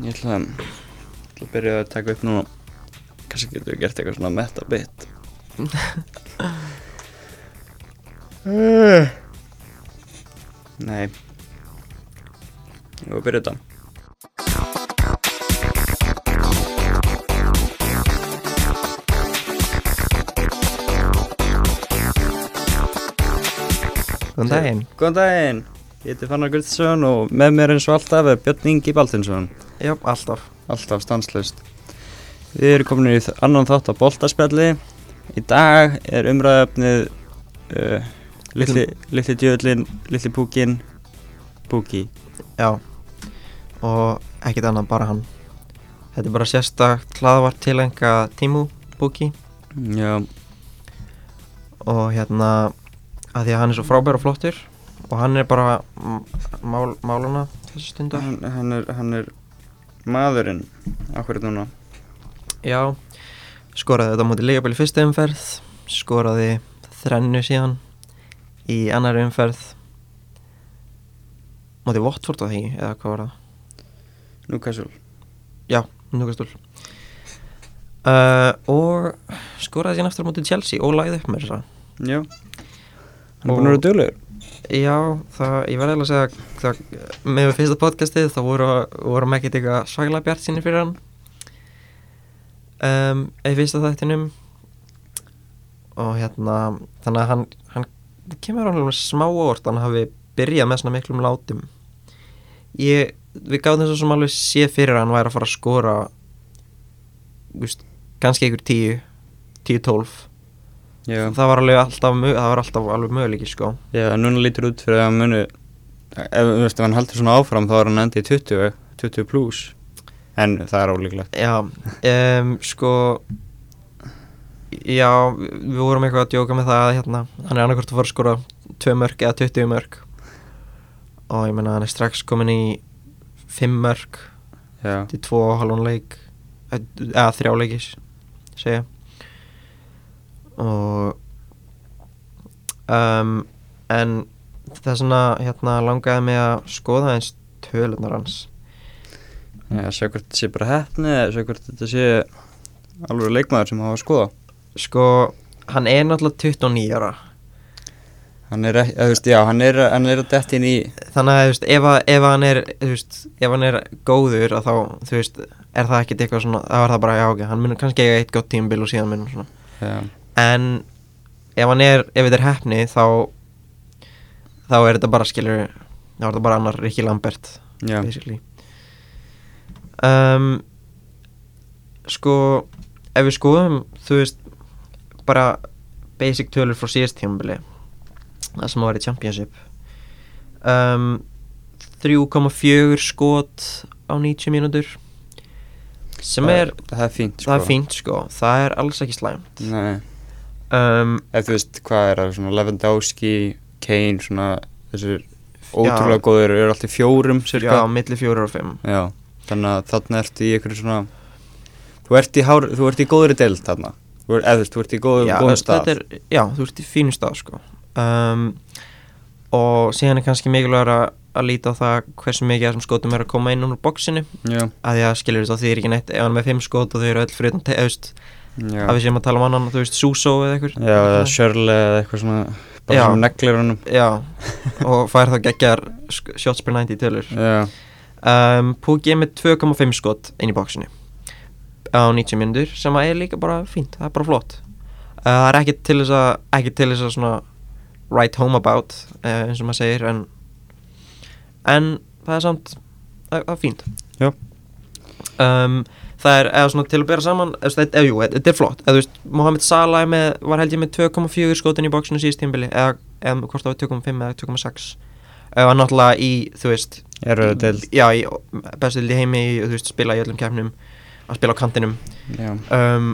Ég ætla að, ætla að byrja að taka upp núna. Kannski getur við gert eitthvað svona meta bit. Nei. Ég var að byrja þetta. Góðan daginn. Góðan daginn, ég heiti Fannar Guldsson og með mér eins og alltaf er Björn Ingi Baltinsson Já, alltaf. Alltaf stanslust Við erum komin í annan þátt á boltaspjalli. Í dag er umræðöfnið uh, Litli, litli djöðlin, litli púkin Púki. Já Og ekkert annað, bara hann. Þetta er bara sérstakt hlaðvart tilenga Tímu Búki Já, Og hérna að Því að hann er svo frábær og flottur Og hann er bara mál, máluna þessu stundu hann, hann, er, hann er maðurinn Akkurat núna? Já Skoraði þetta á móti Leifabæli fyrstu umferð Skoraði þrennu síðan Í annari umferð. Móti Vottford á því Eða hvað var það? Newcastle. Núkastúl uh, Og skoraði síðan aftur móti Chelsea Og lagði upp með þess að Já. Hann er búin að vera duglegur Já, það, ég verði alveg að segja það, með fyrsta podcastið þá voru, vorum ekkert eitthvað svaglega bjart sinni fyrir hann. Um, í fyrsta þættinum og hérna þannig að hann, hann kemur alveg smá óvart hann hafi byrjað með svona miklum látum. Ég, við gáðum þess að sem alveg sé fyrir hann væri að fara að skora víst, kannski einhver 10 10-12 Já, það var alveg alltaf, mö- það var alltaf alveg möguleiki sko. Já núna lítur út fyrir að muni Ef, veist, ef hann heldur svona áfram þá er hann endi í 20 20 plus En það er ólíklegt. Já, um, sko Já, við vorum eitthvað að djóka með það að, hérna, hann er annarkvort að fara að skora 2 mörg eða 20 mörg og ég meina hann er strax komin í 5 mörg til 2 og halvun leik eða 3 leikis segja og um, en það er svona hérna langaði mig að skoða eins tölunar hans. Já, sjá hvort þetta sé bara hefni eða sjá hvort þetta sé alveg leikmaður sem hafa að skoða. Sko, hann er náttúrulega 29 ára. Hann er, þú veist, já, hann er, hann er að detti inn í þannig að þú veist, ef, ef hann er þú veist, ef hann er góður að þá þú veist, er það ekkert eitthvað svona þá er það bara, já ok, hann mun kannski eiga eitt gott tímabil og síðan mun svona, Já, en ef hann er, ef þetta er hefni þá þá er þetta bara skilur þá er þetta bara annar Rikki Lambert já, basically. Um, sko ef við skoðum þú veist bara basic tölur frá síðast tímabili það sem var í Championship. Um, 3,4 skot á 90 mínútur sem það, er, það er fínt sko. það er fínt sko. Það er alls ekki slæmt. Nei, um, eða þú veist hvað er það, svona Lewandowski, Kane, svona þessir ótrúlega góður eru alltaf fjórum já, cirka milli 4 og 5 Já, þannig að þarna ertu í einhverju svona Þú ert í, hár, þú ert í góðri deild þarna. Eða þú veist, þú ert í góð, já, góðum stað. er, já, þú ert í fínu stað sko. um, og síðan er kannski mikilvægur að, að líta á það hversu mikið þessum skotum er að koma inn úr bóksinu Já, að því að skilur þú því er ekki neitt ef hann er með 5 skot og þau eru öll fyrir utan te- þú veist, já. Að við séum að tala um annan þú veist, Suso eða eitthvað Já, eða Shirley eða eitthvað svona bara Já. svona neglir honum. Já, og fær þá geggjar sk- shots per 90 tölur. Um, Púki er með 2,5 skot inn í bóksinu á 90 minnur sem er líka bara fínt, það er bara flott. Uh, það er ekki til þess að ekki til þess að svona right home about uh, eins og maður segir en, en það er samt það er fínt. Já. um, það er eða svona til að bera saman eða, jú, þetta er flott. Eða, þú veist, Mohamed Salah með, var held ég með 2,4 skotin í bóksinu síðust tímbili eða, eða hvort það var 2,5 eða 2,6 eða náttúrulega í, þú veist deild? Já, í bestu til í heimi í, þú veist, spila í öllum keppnum að spila á kantinum. Um,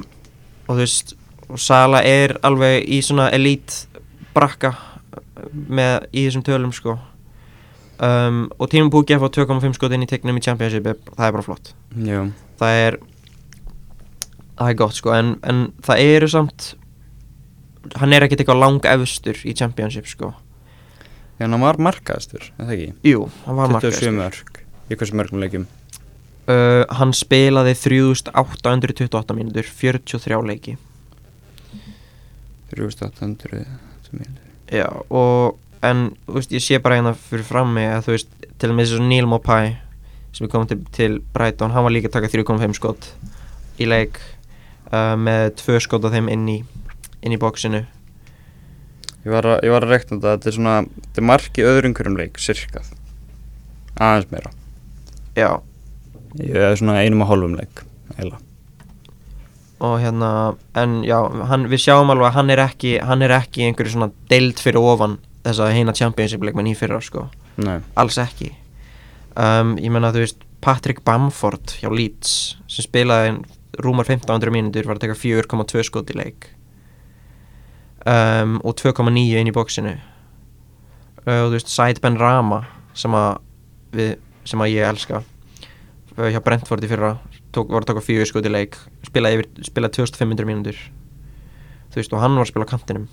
og þú veist og Sala er alveg í svona elite brakka með í þessum tölum sko. Um, og tímum Púki að fá 2,5 skot inn í tegnum í Championship það er bara flott. Já, það er það er gott sko en, en það eru samt hann er ekkert eitthvað lang efstur í Championship sko. Já, hann var markaðastur, er það ekki? jú, hann var 27 markast mörg, í hversu mörgum leikjum? Uh, hann spilaði 3828 mínútur 43 leiki. 3800 mínútur. Já, og en veist, ég sé bara hérna fyrir fram mig að þú veist, til og með þessu Neil Mopai sem er komið til, til Brighton hann var líka að taka 3.5 skot í leik uh, með tvö skot af þeim inn í inn í bóksinu Ég var að, að rekna þetta, þetta er svona, þetta er mark í öðrum hverjum leik, sirka. Aðeins meira. Já, Ég er svona einum og hálfum leik, eiginlega. og hérna en já, hann, við sjáum alveg að hann er ekki hann er ekki einhverju svona deild fyrir ofan þess að heina championship leikmenn í fyrra sko, Nei, alls ekki um, ég menna þú veist Patrick Bamford hjá Leeds sem spilaði rúmar 1500 mínútur var að taka 4,2 skot í leik. Um, og 2,9 inn í bóksinu uh, og þú veist Said Ben Rama sem að, við, sem að ég elska uh, hjá Brentford í fyrra tók, var að taka 4 skot í leik spilaði, spilaði 2500 mínútur. Þú veist og hann var að spila á kantinum.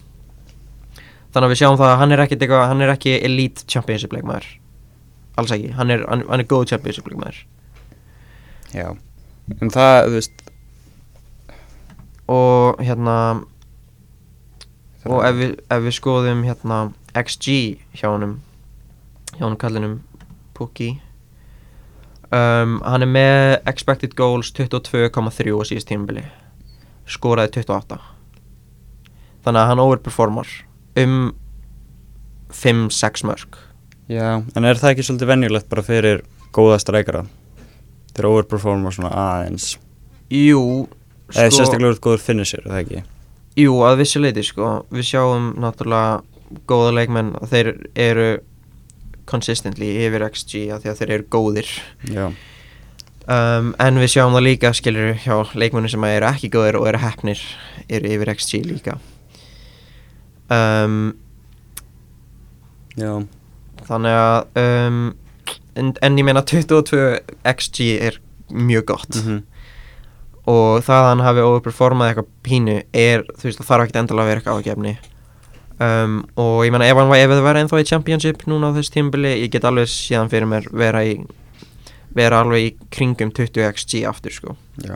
Þannig að við sjáum það að hann er ekki, hann er ekki elite championship leikmaður alls ekki, hann er, hann, hann er góð championship leikmaður já. En það, þú veist, og hérna og ef við, ef við skoðum hérna XG hjá honum hjá honum kallinum Pukki. Um, hann er með expected goals 22,3 á síðust tímabili. Skoraði 28 þannig að hann overperformar um 5-6 mörg já, en er það ekki svolítið venjulegt bara fyrir góða streikara? Þeir overperforma svona aðeins. Jú, Eða sko, sérstaklega úr góður finisher, er það ekki? jú, að vissu leiti sko við sjáum náttúrulega góða leikmenn að þeir eru consistently yfir XG af því að þeir eru góðir Já, um, en við sjáum það líka skilur hjá leikmennu sem eru ekki góðir og eru hefnir eru yfir XG líka um, já, þannig að um, en, en ég meina 22 XG er mjög gott. Mhm, og það að hann hafi overperformað eitthvað pínu er, þú veist, það þarf ekki endilega að vera eitthvað ágefni um, og ég meina ef ef það væri ennþá í Championship núna á þess tímabili, ég get alveg síðan fyrir mér vera í vera alveg í kringum 20 XG aftur sko. Já,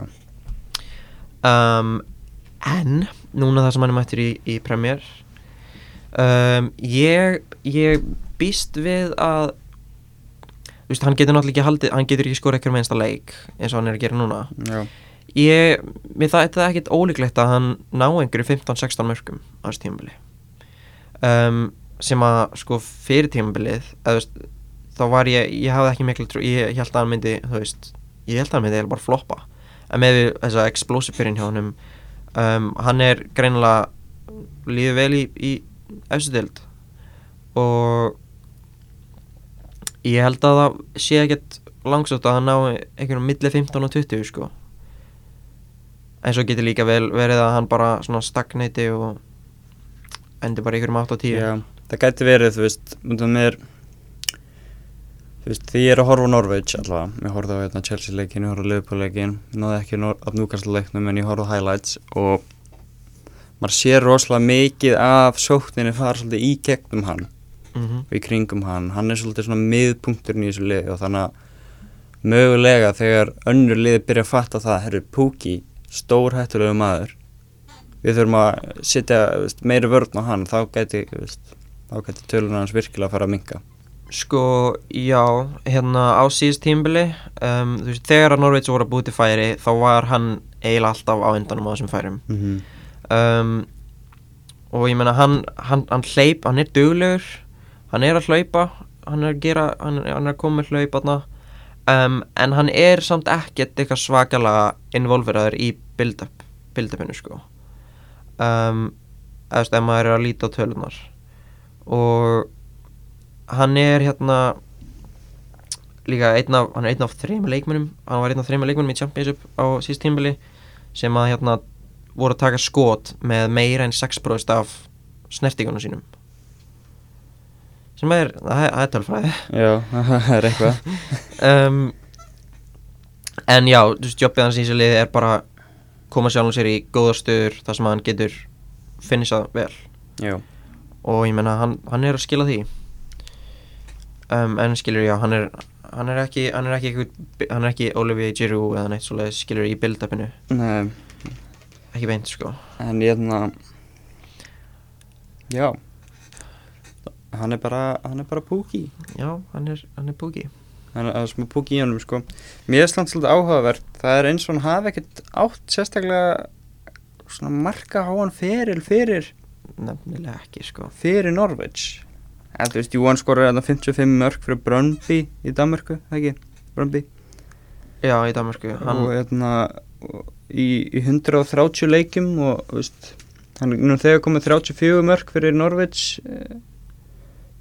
um, en núna það sem hann er mættur í, í Premier um, ég ég býst við að þú veist, hann getur náttúrulega ekki haldið hann getur ekki skora ekkert með einsta leik eins og hann er að gera núna. Já, ég, mér það er ekkert ólíklegt að hann ná einhverju 15-16 mörgum á þessu tímabili. Um, sem að sko fyrir tímabilið eða, þá var ég, ég hafði ekki miklu trú ég held að hann myndi, þú veist ég held að hann myndi eiginlega bara floppa. En með við þessa explosive byrjun hjá honum um, hann er greinilega líður vel í, í efstild og ég held að það sé ekkert langsótt að hann ná einhverjum milli 15 og 20 sko. En svo getur líka vel verið að hann bara svona stagnæti og endur bara einhverjum 8 og 10 já, það gæti verið, þú veist, mér, þú veist, því ég er að horfa Norveig allavega, ég horfði á hérna, Chelsea leikin, ég horfði á Liverpool leikin, ég náði ekki af Newcastle leiknum en ég horfði á highlights og maður sér rosalega mikið af sókninni fara svolítið í gegnum hann mm og í kringum hann, hann er svolítið svona miðpunkturinn í þessu liði og þannig að mögulega þegar önnur liði byrja að fatta það, herru, Púki stór hættulegu maður. Við þurfum að setja meiri vörn á hann, þá gæti gæti tölun hans virkilega að fara að minka Sko, já, hérna á síðust tímbili um, þú veist, þegar að Norveits voru að búti færi þá var hann eiginlega alltaf á endanum á þessum færum. Mm -hmm. um, og ég meina hann, hann, hann hleyp, hann er duglegur hann er að hlaupa hann er að gera, hann, hann er að koma með hlaup þarna. um, en hann er samt ekkert eitthvað svakalega involveraður í build-up build-upinu sko. Um, eða ef maður er að líta á tölunar og hann er hérna líka einn af, hann er einn af þreima leikmennum hann var einn af þreima leikmennum í Championship á síðust tímbili sem að hérna voru að taka skot með meira en 6% af snertingunum sínum sem er, það er, er tölfræði. Já, það er eitthvað. Um, en já, þú veist, jobbið hans í þessu liði er bara koma sjálfum sér í góða stöður þar sem hann getur finishað vel. Já, og ég menna hann, hann er að skila því. Um, en skilur já, hann er hann er ekki hann er ekki, hann er ekki Olivier Giroud eða neitt svoleiðis skilur í build-upinu. Ekki beint sko. En ég hérna Já Hann er bara, hann er bara púki. Já, hann er, hann er búki Hann er smá púki í honum sko. Mér er slant svolítið áhugavert. Það er eins og hann hafi ekkert átt sérstaklega svona marka háan feril fyrir nefnilega ekki sko. Fyrir en þú veist, jú, hann skorar hérna 55 mörg fyrir Brøndby í Danmarku, það ekki? Brøndby. Já, í Danmarku hann, og hérna í, í 130 leikjum og veist, hann er nú þegar komið 34 mörg fyrir eh,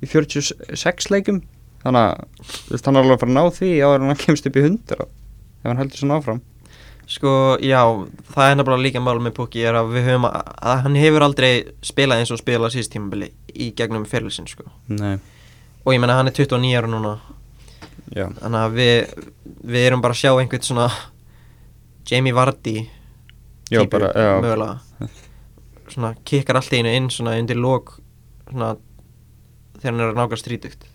í 46 leikjum. Þannig að hann er alveg að fara að ná því áður en hann kemst upp í 100 ef hann heldur svona áfram. Sko, já, það er nefnilega líka mál með Pukki er að við höfum að, að hann hefur aldrei spilað eins og spilað síðust tímabili í gegnum fyrirlisinn sko. Nei, og ég menna hann er 29 ára núna. Já, þannig að við, við erum bara að sjá einhvern svona Jamie Vardy já, típu, bara, já. mögulega. Svona kikkar allt í einu inn svona undir lók svona þegar hann er að nága strítugt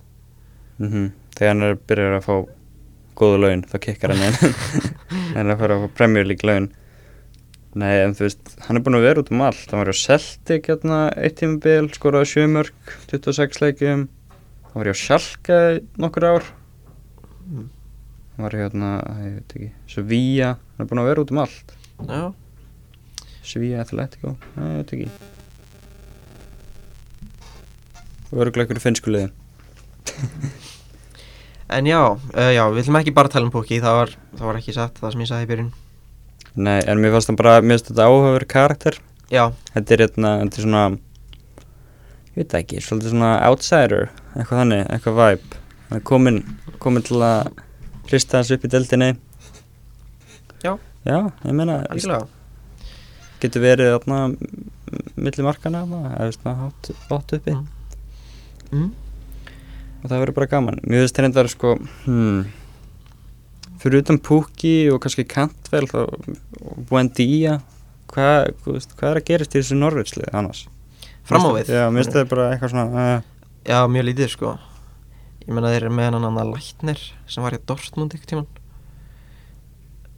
mm þegar hann er byrjar að fá góða laun, þá kikkar hann inn. En að fara að fá League laun. Nei, en þú veist, hann er búin að vera út um allt. Hann var á Celtic hérna eitt tímabil, skoraði sjömörk 26 leikjum. Hann var á Schalke í nokkur ár. Mm. hann var hérna, ég veit ekki Sevilla, hann er búin að vera út um allt. Sevilla Atletico, ég veit ekki og örgulega ykkur finnskuliði en já, uh, já, við ætlum ekki bara að tala um Pukki það var, það var ekki satt það sem ég sagði í byrjun. Nei, en mér fannst hann bara, mér finnst þetta áhugaverð karakter. Já, Þetta er hérna, þetta er svona Ég veit það ekki, svolítið svona outsider Eitthvað þannig, eitthvað vibe. Hann er komin, komin til að Hrista hans upp í deildinni. Já. Já, ég meina algjörlega. Getur verið þarna Milli markana eða veist maður hátt, hátt uppi. Mm. Mm. Og það verður bara gaman. Mér finnst þetta reyndar sko hmm, Fyrir utan Pukki og kannski Kantvel og Buendía Hvað, hvað er að gerast í þessu Norvitslið annars? fram á Mér við. finnst- Já, mér finnst það bara eitthvað svona uh, já, mjög lítið sko. Ég menna þeir eru með hann annan læknir sem var í Dortmund ykkur tíman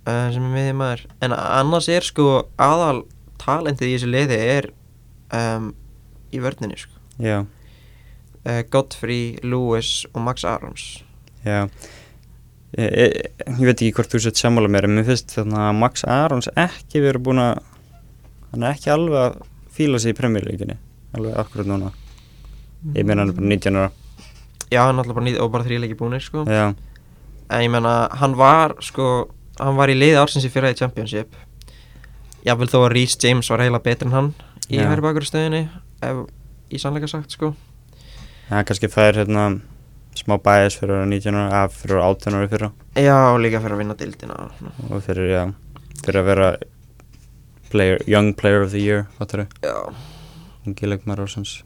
uh, sem er með því maður en annars er sko aðal talentið í þessu liði er um, í vörninni sko. Já, Godfrey, Lewis og Max Arons já. Ég, ég, ég veit ekki hvort þú sett sammála mér en mér finnst þarna að Max Arons ekki verið búin að hann er ekki alveg að fíla sig í premjörleikinni alveg akkurat núna. Ég meina hann er bara 19 ára. Já, hann er alltaf bara nýð og bara þrýleiki búinir sko. Já, en ég menna, hann var sko hann var í liði ársins í fyrra í Championship. Jável þó að Rhys James var heila betri en hann í bakur stöðinni ef í sannleika sagt sko já kannski það er hérna smá bæðis fyrir að vera 19 ára fyrir að vera 18 ára fyrra. Já, og líka fyrir að vinna dildina og fyrir, já, fyrir að vera player, young player of the year fattur þau, já. Ungi leikmar ásins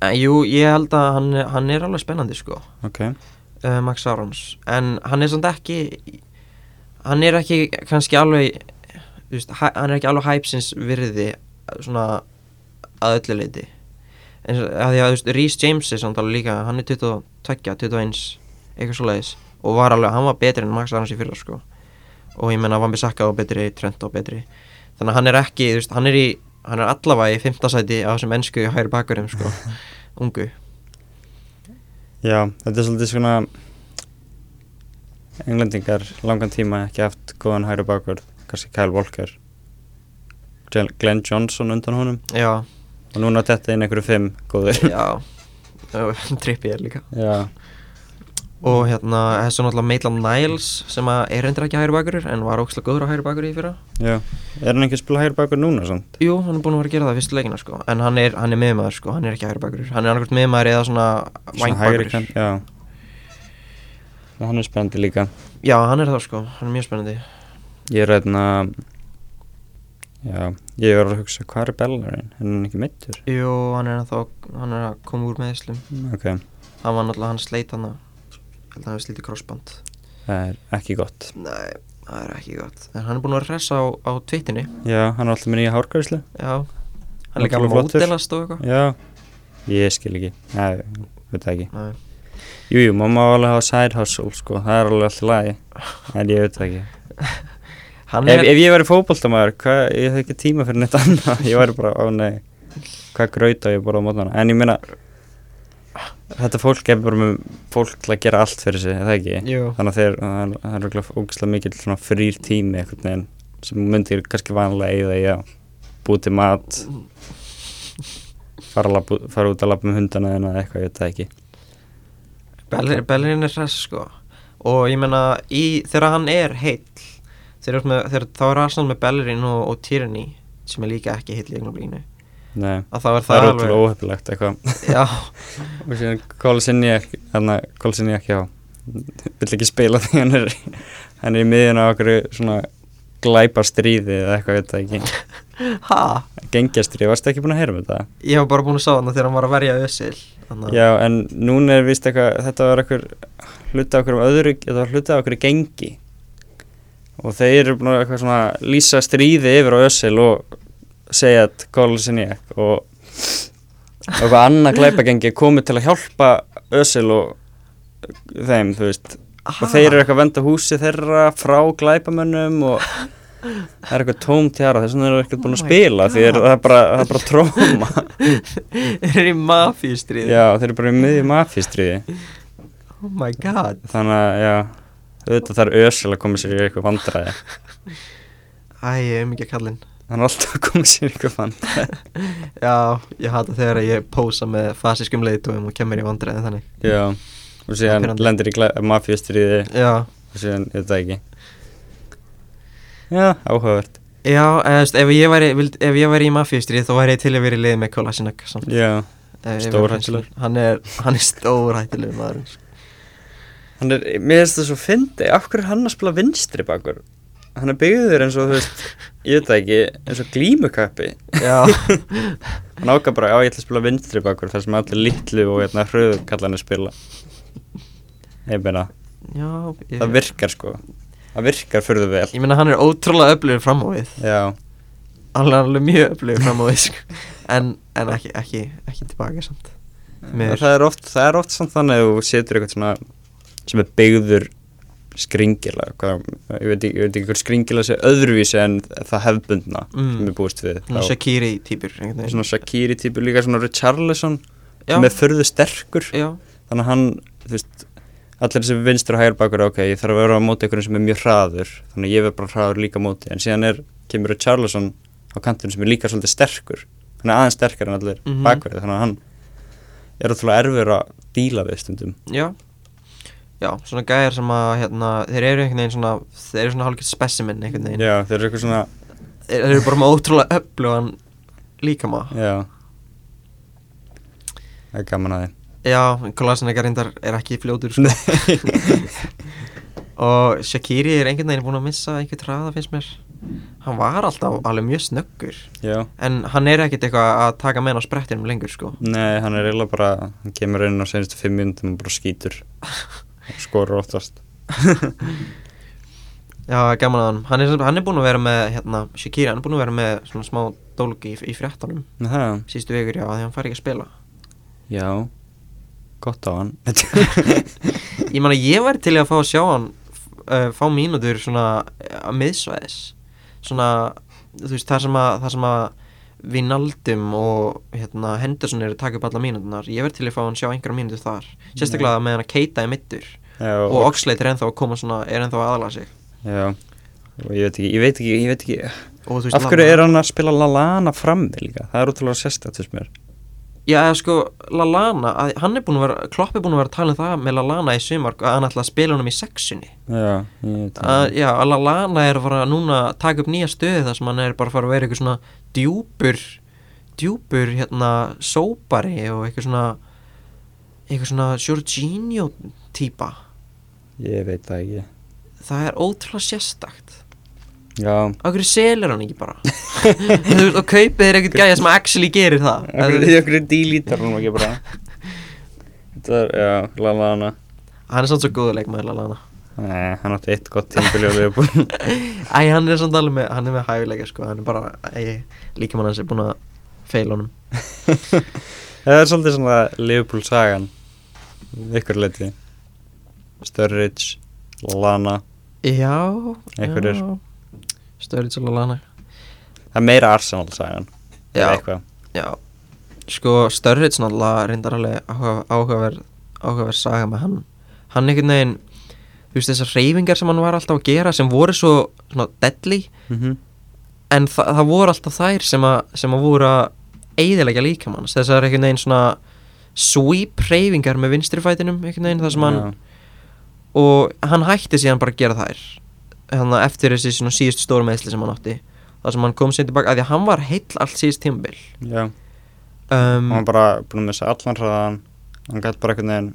en, jú, ég held að hann, hann er alveg spennandi sko. Ok, uh, Max Arons en hann er samt ekki hann er ekki kannski alveg þú veist, hann er ekki alveg hæpsins virði svona að öllu leiti en því að þú veist, Rhys James er samt alveg líka hann er 22, 21 eitthvað svo leiðis og var alveg, hann var betri en Max Arons í fyrra sko. Og ég menna Van Bissaka var betri, Trent var betri. Þannig að hann er ekki, þú veist, hann er í hann er allavega í fimmtasæti á þessum ennsku hægri bakurum sko, ungu. Já, þetta er svolítið svona englendingar langan tíma ekki haft góðan hægri bakvörð kannski Kyle Walker. Glenn Johnson undan honum. Já, og núna þetta inn einhverju fimm góður já. Trippið er líka. Já, og hérna, þessu náttúrulega Maitland Niles sem að er reyndir ekki hægri bakurur en var ókslega góður á hægri bakur í fyrra. Já. Er hann ekki að spila hægri bakvörð núna samt? Jú, hann er búin að vera að gera það fyrstu leikina sko. En hann er, hann er miðmaður sko, hann er ekki hægri bakurur hann er annarkvæmt miðmaður eða svona kann, já. Hann er spennandi líka. Já, hann er það sko, hann er mjög spennandi. Ég er hérna já, ég er að hugsa hvað er Bellarinn, er hann ekki mittur? Jú, hann er þá, hann er að koma úr meðislum ok, hann var náttúrulega, hann sleit hann að hann hefði slítið crossband það er ekki gott. Nei, það er ekki gott. En hann er búin að hressa á, á tvittinni já, hann er alltaf með nýja hárgræslu Já, hann er líka að mótelast og eitthvað. Já, ég skil ekki, já, veit ekki. Nei. Jú, jú, maður má alveg hafa side hustle sko, það er alveg alltaf lagi. En ég veit ekki ef, ef ég væri fótboltamaður, hvað, ég hef ekki tíma fyrir neitt annað. Ég væri bara, ó nei, hvað grauta ég bara á mótana En ég meina, þetta fólk er bara með fólk til að gera allt fyrir sig, er það ekki? jú, Þannig að þeir, það er- okkur ógæslega mikill svona frýr tími einhvern veginn sem myndir kannski vanlega að búið til mat fara, labba- fara út að labba með hundana eða eitthvað, ég veit það ekki. Bellerin er hress sko. Og ég meina í, þegar hann er heill þegar, með, þegar þá er Arsenal með Bellerin og, og Tierney sem er líka ekki heill í Nei, að þá er það það, ótrúlega óhefilegt eitthvað. Og síðan Kolsinni að Kolsinni ekki á vill ekki spila því hann er hann er í miðjun á okkur svona glæpa stríði eða eitthvað, veit það ekki. Ha? Gengjastrið, varstu ekki búin að heyra um þetta? ég hef bara búin að sá hann þegar hann var að verja Össil þannig Já, en núna er vist eitthvað, þetta var hluti af okkur um öðru, þetta var hluti af okkur gengi og þeir eru búin að eitthvað svona lýsa stríði yfir á Össil og segja að Kolsinniak og og eitthvað annað glæpagengi komið til að hjálpa Össil og þeim, þú veist. Og þeir eru eitthvað að venda húsi þeirra frá glæpamönnum og það er eitthvað tóm tjara þess vegna eru ekkert búin að Oh spila því er, það er bara, það er bara tróma. Þeir eru í mafíustrið Já, þeir eru bara í miðjum mafístriði oh my god. Þannig að, já, auðvitað það er ösil að koma sér í eitthvað vandræði. Æ, ég er mikið kallinn. Hann er alltaf að koma sér í eitthvað vandræði. Já, ég hata þegar ég pósa með fasískum leiðtúum og kemur í vandræði þannig. Já, og síðan Pirrandi. lendir í mafístriði já, og síðan, ég veit það ekki. Já, áhugavert. Já, eða, þú veist, ef ég væri vild, ef ég væri í mafíustrið þá væri ég til að vera í leið með Kolasinac samt. Já, Stórhættulegur. væri- hann er, hann er stórhættilegur maður sko. Hann er, mér finnst það svo fyndi hverju er hann að spila vinstri bakur? Hann er byggður eins og, þú veist, ég veit það ekki, eins og glímukappi. Já, Hann ákvað bara, já, ég ætla að spila vinstri bakur þar sem allir litlu og hérna hröðkallanir spila. Ég meina, já ég, það virkar sko. Það virkar fyrir vel. Ég meina hann er ótrúlega öflugur fram á við. Já, er alveg mjög öflugur fram á við sko. en, en ekki, ekki, ekki tilbaka samt. Mér- það er oft, það er oft samt þannig að þú setur eitthvað svona sem er byggður skringila ég, veit ekki, ég veit ekki hver skringila sé öðruvísi en það hefbundna Mm. sem er búist við Þá- Shakiri týpur einhvern svona Shakiri típur líka svona Richarlison já, sem er förðu sterkur. Já, þannig að hann, þú veist allir þessi vinstur og hægur bakur, ok, ég þarf að vera á móti einhverjum sem er mjög hraður þannig að ég verð bara hraður líka móti. En síðan er, kemur Richarlison á kantinu sem er líka svolítið sterkur. Hann er aðeins sterkar en allir Mhm. bakverði þannig að hann er ótrúlega erfur að díla við stundum. Já já, svona gæjar sem að hérna, þeir eru einhvern veginn svona þeir eru svona hálfgett specimen einhvern veginn. Já, þeir eru eitthvað svona þeir þeir eru bara með ótrúlega öflugan líkama. Já. Það er gaman að já, Kolasinac reyndar er ekki fljótur sko. og Shakiri er einhvern veginn búin að missa einhvern traða finnst mér. Hann var alltaf alveg mjög snöggur. Já. En hann er ekkert eitthvað að taka með hann á sprettinum lengur sko. Nei, hann er eiginlega bara Hann kemur inn á senastu fimm myndum og bara skýtur Skorur óttast Já, gaman að hann Hann er, hann er búinn að vera með, hérna, Shakira Hann er búinn að vera með svona smá dólgi í, í fréttanum Það, Sístu vikur, já, því hann fær ekki að spila. Já. Gott á hann. Ég man að ég væri til að fá að sjá hann uh, Fá mínútur svona uh, að miðsvæðis. Svona, þú veist, það sem að, það sem að Vinaldum og hérna, Henderson eru að taka upp alla mínútunar Ég verði til að fá hann sjá einhverja mínútur þar. Sérstaklega með hann að keita í mittur Já, Og Oxlade er ennþá að koma svona Er ennþá að aðala sig. Já Og ég veit ekki, ég veit ekki, ég veit ekki. Af hverju er hann að spila Lallana frammi líka? Það er útrúlega sérstætt fyrst mér Já, eða sko, Lallana, hann er búin að vera, Klopp er búin að vera að tala um það með Lallana í sumar að hann ætla að spila honum í sexunni. Já, ég veit Að, já, að Lallana er að fara núna að taka upp nýja stöði þar sem hann er bara að fara að vera eitthvað svona djúpur, djúpur, hérna, sópari og eitthvað svona, eitthvað svona Jorginho típa. Ég veit það ekki Það er ótrúlega sérstakt. Já, hverju selur hann ekki bara? Þú veist, og kaupið er eitthvað gæja sem actually gerir það. Okkur dílítar hún ekki bara? Þetta er, já, Lallana. Hann er samt svo góður leikmaður Lallana. Nei, hann átti eitt gott tímpili og við erum búin Æ, hann er samt alveg með, hann er með hæfileika sko, hann er bara, æ, líka mann hans er búin að feila honum. Það er svolítið svona Liverpool sagan ykkur leiti Sturridge, Lana Já Einhverjir. Störrið svolítið lana það er meira Arsenal sagan Já. Já. Sko Störrið náttúrulega reyndar alveg áhuga- áhugaverð áhugaverð saga með hann. Hann einhvern veginn Þú veist þessar reyfingar sem hann var alltaf að gera sem voru svo svona deadly mm en þa það voru alltaf þær sem að, sem að voru að eigðilega líkamanns þessar einhvern veginn svona sweep reyfingar með vinstri fætinum einhvern veginn það sem hann og hann hætti síðan bara að gera þær að eftir þessi svona síðustu stóru meðsli sem hann átti. Þar sem hann kom sér tilbaka að því að hann var heill allt síðust tímabil. Já, um, hann var bara búin að missa allan hraðan hann gæti bara einhvern veginn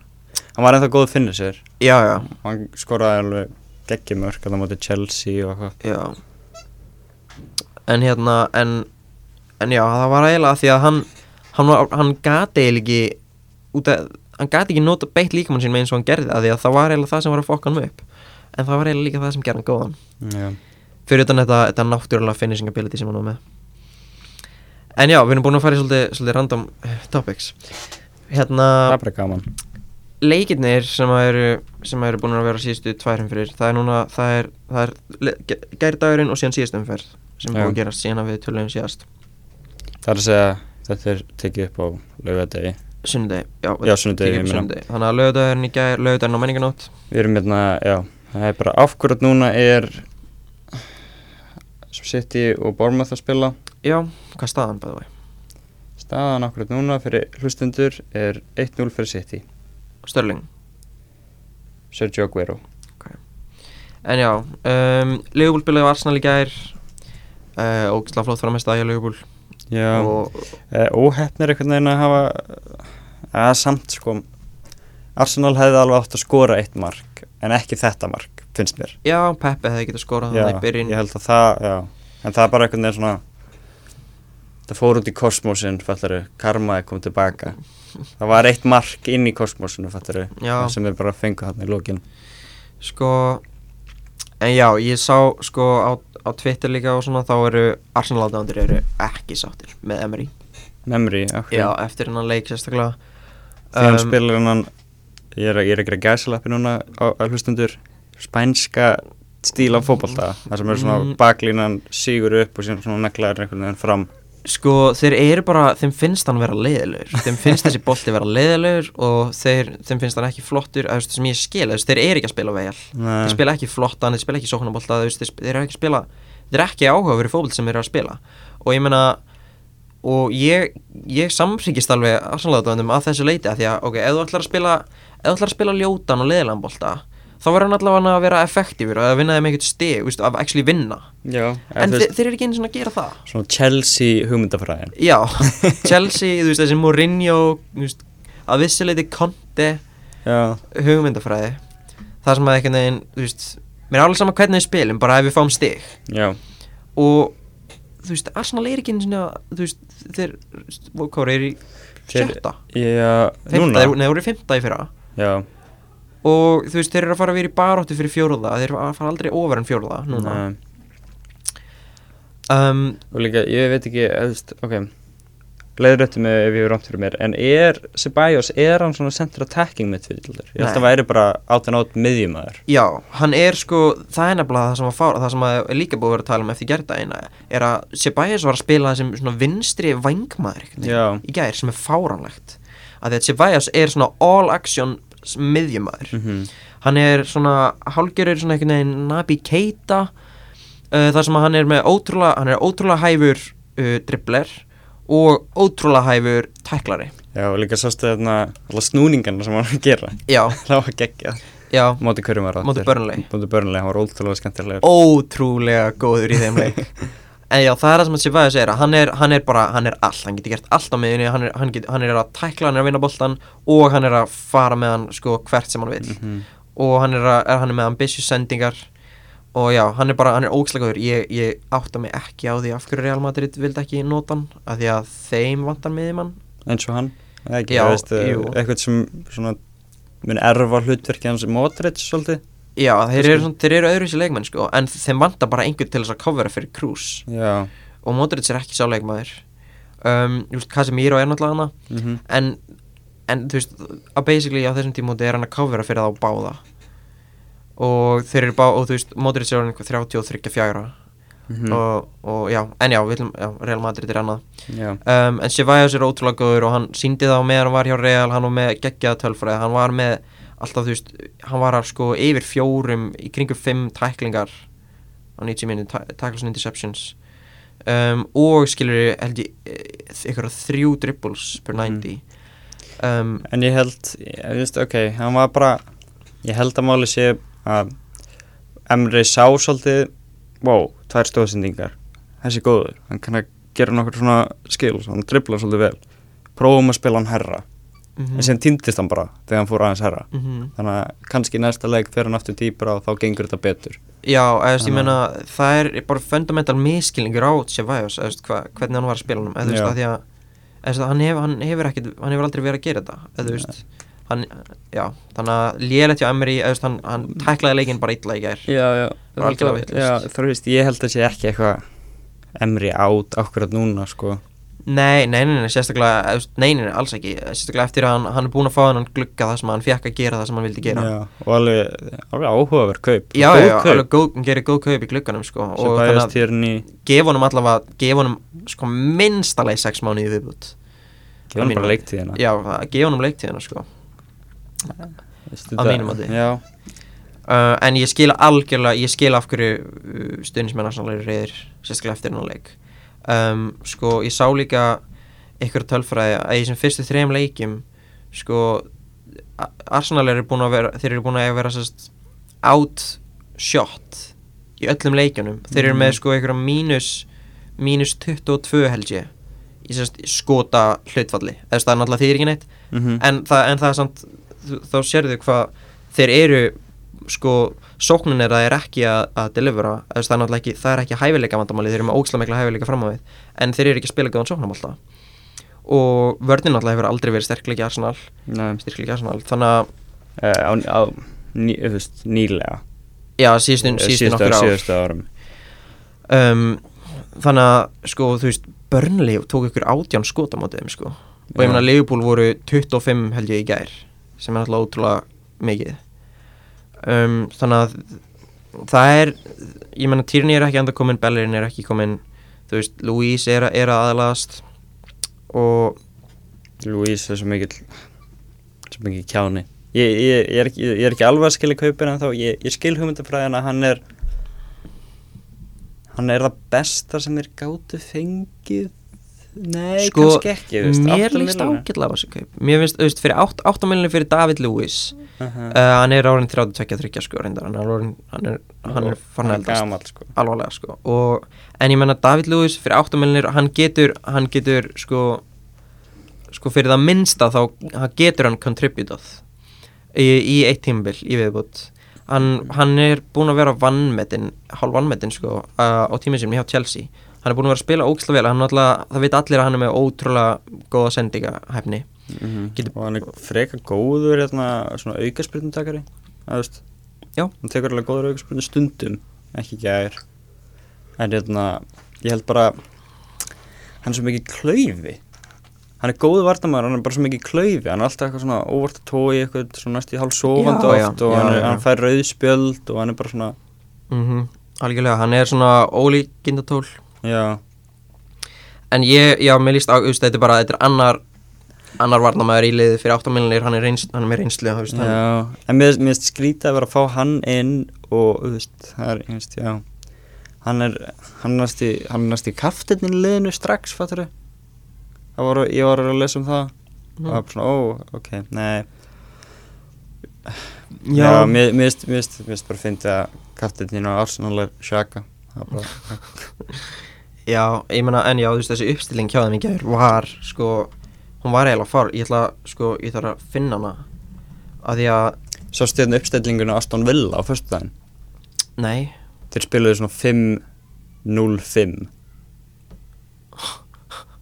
hann var ennþá góð að finna sér. Já já. Hann skoraði alveg geggjumörk að það móti Chelsea og eitthvað. Já. En hérna en, en já það var eiginlega því að hann hann, hann gati eiginlega ekki út að hann gati ekki nota beitt líkamann sín með eins og hann gerði að því að það var eiginlega það sem var að fokka hann upp en það var eiginlega líka það sem gerði hann góðan. Já, fyrir utan þetta, þetta náttúrulega finishing ability sem hann var með. En já, við erum búin að fara í svolítið, svolítið random eh, topics. Hérna, leikirnir sem að eru sem eru búin að vera síðustu tværum fyrir það er núna, það er, það er gærdagurinn og síðan síðustu umferð sem Já. búin að gerast síðan að við töluðum síðast. Það er að segja þetta er tekið upp á laugadegi sunnudegi, já, Já, sunnudegi, sunnudegi. þannig að lögudagurinn í gær, lögudagurinn á menninganótt við erum hérna, já það er bara áfkvörð núna er City og Bournemouth að spila. Já, hvað er staðan bæði væg? staðan ákvörð núna fyrir hlustundur er 1-0 fyrir City. Störling Sergio Aguero. En já, um, Leopold spilaði á Arsenal í gær. Uh, Ógislega flott fram með staði á Leopold já, og, Eh, óheppnir einhvern veginn að hafa að samt sko Arsenal hefði alveg átt að skora eitt mark en ekki þetta mark, finnst mér. Já, Peppi hefði getað skorað já, þannig í byrjun. ég held að það, já. En það er bara einhvern veginn svona það fór út í kosmosin, fattaru karmaði kom tilbaka. Það var eitt mark inn í kosmosinu, fattaru sem við bara fengum hann í lókin Sko En já, ég sá sko á, á Twitter líka og svona þá eru Arsenal aðdæmandir eru ekki sáttir með Emery. Memory, ok. Já, eftir hennan leik sérstaklega. Hann Um, hann ég er, að- ég er að gera gæsalappi núna á, á hlustundur spænska stíl af fótbolta það sem er svona Mm. baklínan sígur upp og síðan svona neglaður einhvern veginn fram. Sko, þeir eru bara, þeim finnst hann vera leiðilegur Þeim finnst þessi bolti vera leiðilegur og þeir, þeim finnst hann ekki flottur eða þú veist, sem ég skil, þú veist, þeir eru ekki að spila vel. Þeir spila ekki flottan, þeir spila ekki sóknarbolta þeir, þeir, þeir eru ekki að spila þeir eru ekki áhuga fyrir fótbolt sem þeir eru að spila. Og ég meina og ég, ég samsíkist alveg aðsannlega að þessu leiti að því að ok, ef þú ætlar að spila ef þú ætlar að spila ljótan og leðilegan bolta þá verður hann allavega að vera effektífur og að vinna þeim eitthvað stig, víst, að actually vinna. Já, en þeir, þeir eru ekki einu svona að gera það. Svona Chelsea hugmyndafræðin. Já, Chelsea, þú veist þessi Mourinho veist, að vissuleiti Conte Já, hugmyndafræði. Það sem að veginn, þú veist mér er alveg sama hvernig við spilum, bara ef við fáum stig. Já, og þú veist, Arsenal er ekki sinni að þú veist, þeir, hvað er í sjötta, já, núna? nei, þeir voru í fymta í fyrra. Já, og þú veist, þeir eru að fara að vera í baróttu fyrir fjóruða þeir fara aldrei ofar en fjóruða núna. Um, og líka, ég veit ekki, veist, ok leiðrættu mig ef ég er rámt fyrir mér. En er Ceballos, er hann svona center attacking midfielder? Ég held að væri bara átt en átt miðjumæður já, hann er sko það er nefnilega það sem að fára, það sem að líka búið að vera að tala um eftir gerðdægina er að Ceballos var að spila sem svona vinstri Já, í gær sem er fáranlegt að því að Ceballos er svona all action miðjumæður mhm. Hann er svona hálgjörur svona einhvern veginn Nabi Keita uh, þar sem að hann er með ótrúlega hann er ótrúlega hæfur uh, dribbler og ótrúlega hæfur tæklari. Já, og líka sástu þarna alla snúningarna sem hann var að gera. Já, Það var geggjað. Já, Móti hverjum var það? móti Burnley. Móti Burnley, hann var ótrúlega skemmtilegur. Ótrúlega góður í þeim leik. En já, það er það sem að Ceballos er að hann er, hann er bara, hann er allt, hann getur gert allt á miðunni hann er, hann, hann er að tækla, hann er að vinna boltan og hann er að fara með hann sko hvert sem hann vil Mhm. og hann er, að, er, hann er með ambitious sendingar og já, hann er bara, hann er ógislega góður. Ég, ég átta mig ekki á því af hverju Real Madrid vildi ekki nota hann af því að þeim vantar miðjumann. Eins og hann ekki, þú veist, jú. eitthvað sem svona mun erfa hlutverki hans Modric svolítið. Já, þeir eru, þeir eru öðruvísi leikmenn sko, en þeim vantar bara einhvern til þess að covera fyrir Já, og Modric er ekki sá leikmaður. Um, just, Casemiro er náttúrulega hana. Mhm. En en þú veist, að basically á þessum tímóti er hann að covera fyrir þá báða og þeir eru bá, og þú veist, Modric er hann eitthvað 33 fjagra Mhm. og, og já, en já, viljum, já, Real Madrid er annað. Um, en Ceballos er ótrúlega góður og hann síndi það á meðan hann var hjá Real hann var með geggjaða tölfræði, hann var með alltaf þú veist, hann var að sko yfir fjórum, í kringum fimm tæklingar á 90 minni, tackles and interceptions. Um, og skilur held ég eh, eitthvað þrjú dribbles per 90 um, en ég held, ég veist, ok, hann var bara, ég held að máli sé Emre sá svolítið, wow, tvær stóðsendingar, þessi góður, hann kann að gera nokkur svona skills, hann driblar svolítið vel, prófum að spila hann herra, mm en sem týndist hann bara þegar hann fór aðeins herra, -hmm. þannig að kannski næsta leik fer hann aftur dýpra og þá gengur þetta betur. Já, eða, veist, ég meina, það er bara fundamental miskilningur á hva, hvernig hann var að spila hann eða, þú veist, að því að, eða, veist, hann, hef, hann, hefur ekkit, hann hefur aldrei verið að gera þetta eða, þú veist, hann, já, þannig að lélegt hjá Emery, hann, hann tæklaði leikinn bara illa í gær. Já, já, þú veist, ég held að sé ekki eitthvað Emri át akkurat núna, sko. Nei, nei, nei, nei, sérstaklega, nei, nei, alls ekki. Sérstaklega eftir að hann, hann er búin að fá hann glugga það sem hann fekk að gera það sem hann vildi gera. Já, og alveg, alveg áhugaverð kaup. Já, já, kaup. alveg góð, hann gerir góð kaup í glugganum, sko Sem og þannig að í gefa honum allavega, gefa honum, sko, minnstalega sex mánuði í viðbútt Gefa mínu bara leiktíðina. Já, gefa honum leiktíðina, sko að það- mínu mati. Já, uh, en ég skila algjörlega ég skila af hverju uh, stuðnismenn Arsenal eru reyðir sérstaklega eftir hennar leik. Um, sko ég sá líka ykkur tölfræði að í þessum fyrstu þrejum leikjum sko Arsenal eru búin að vera þeir eru búin að vera sérst outshot í öllum leikjunum. Þeir eru með Mhm. sko einhverja mínus mínus 22 held ég í sérst skota hlutfalli. Eða það er náttúrulega þýðir ekki neitt. Mhm. En, það, en það er samt þá sérðu hvað þeir eru sko sóknin er að þeir ekki að, að delivera það er náttúrulega ekki, það er ekki hæfileika vandamáli þeir eru með ókslega mikla hæfileika fram á við en þeir eru ekki að spila góðan sóknum alltaf og vörðin náttúrulega hefur aldrei verið sterkleiki Arsenal. Nei, styrkleiki Arsenal þannig að eh, á, á ný, veist, nýlega. Já síðustu, Eh, síðustu nokkur ár. Síðustu árum. Um, þannig að sko þú veist Burnley tók ykkur átján skot á mótið þeim sko. Og ég Já. meina Liverpool voru 25 held ég í gær sem er alltaf ótrúlega mikið. Um, þannig að það er ég meina Tierney er ekki enda komin Bellerin er ekki komin þú veist Louise er, er að aðlast og Louise er svo mikill svo mikill kjáni. Ég, ég, ég, er ég er ekki alveg að skilja kaupin en þá ég, skil hugmyndafræðin að hann er hann er það besta sem þeir gátu fengið nei, Sko, kannski ekki veist, mér líst ágætlega á þessu kaup. Mér finnst, veist, fyrir 8 miljonir fyrir David Lewis Aha. uh, hann er árin 32-30 sko reyndar. Hann er, hann er, hann er farin eldast. sko. Alvarlega sko. Og, en ég menna David Lewis fyrir 8 miljonir hann getur, hann getur sko sko fyrir það minnsta þá hann getur hann contributað í, í eitt tímabil í viðbútt hann, hann er búinn að vera vannmetinn hálf vannmetinn sko uh, á tímið sem hjá Chelsea hann er búinn að vera að spila ógislega vel. Hann alltaf, það veit allir að hann er með ótrúlega góða sendingahæfni. Mm Getur- og hann er freka góður hérna, Já. hann tekur alveg góður aukaspyrnum stundum ekki gær. En hérna, ég held bara hann er svo mikið klaufi. Hann er góðu vartamæður, hann er bara svo mikið klaufi. Hann er alltaf eitthvað svona óvart að tói eitthvað svona næst í hálf sofandi Já, já, oft og já, hann, er, hann fær rauðspjöld og hann er bara svona mm algjörlega, hann er svona ólíkindatól já, En ég, já, mér líst á, þú veist, þetta er bara, þetta er annar annar varnamæður í liði fyrir 8 miljonir hann er, reyns, hann er með reynslu þú veist, hann, já. En mér finnst skrítið að vera að fá hann inn og þú veist, það er, ég veist, já. Hann er, hann er næst í hann er næst í kaftinnin liðinu strax, fattur það voru, ég var að lesa um það. Og það var bara svona, ó, ok, nei. Já, já, mér finnst, mér finnst, finnst bara að fyndi að kaftinnin á Arsenal er sjaka það er bara, já, ég meina, en já, þú veist, þessi uppstilling hjá þeim í gær var, sko hún var eiginlega far, ég ætla, sko, ég þarf að finna hana. Að því að, svo stöðin uppstellingunni Aston Villa á föstudaginn? Nei. Þeir spiluðu svona 5-0-5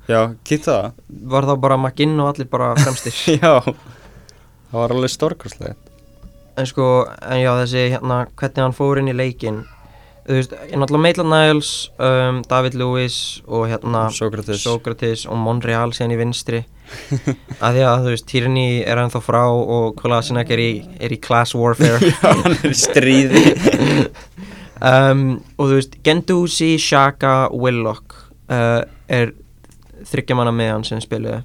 já, kýtt það. Var þá bara McGinn og allir bara fremstir? Já, það var alveg stórkoslega en sko, en já, þessi, hérna, hvernig hann fór inn í leikin þú veist, ég náttúrulega Maitland Niles um, David Lewis og hérna Sókrates. Sókrates og Monreal síðan í vinstri. Að því að þú veist, Tierney er ennþá frá og Kolasinac er í, er í class warfare. Hann er í stríði. Um, og þú veist, Gendouzi, Xhaka, Willock uh, er þryggjamanna meðan sem spiluðu.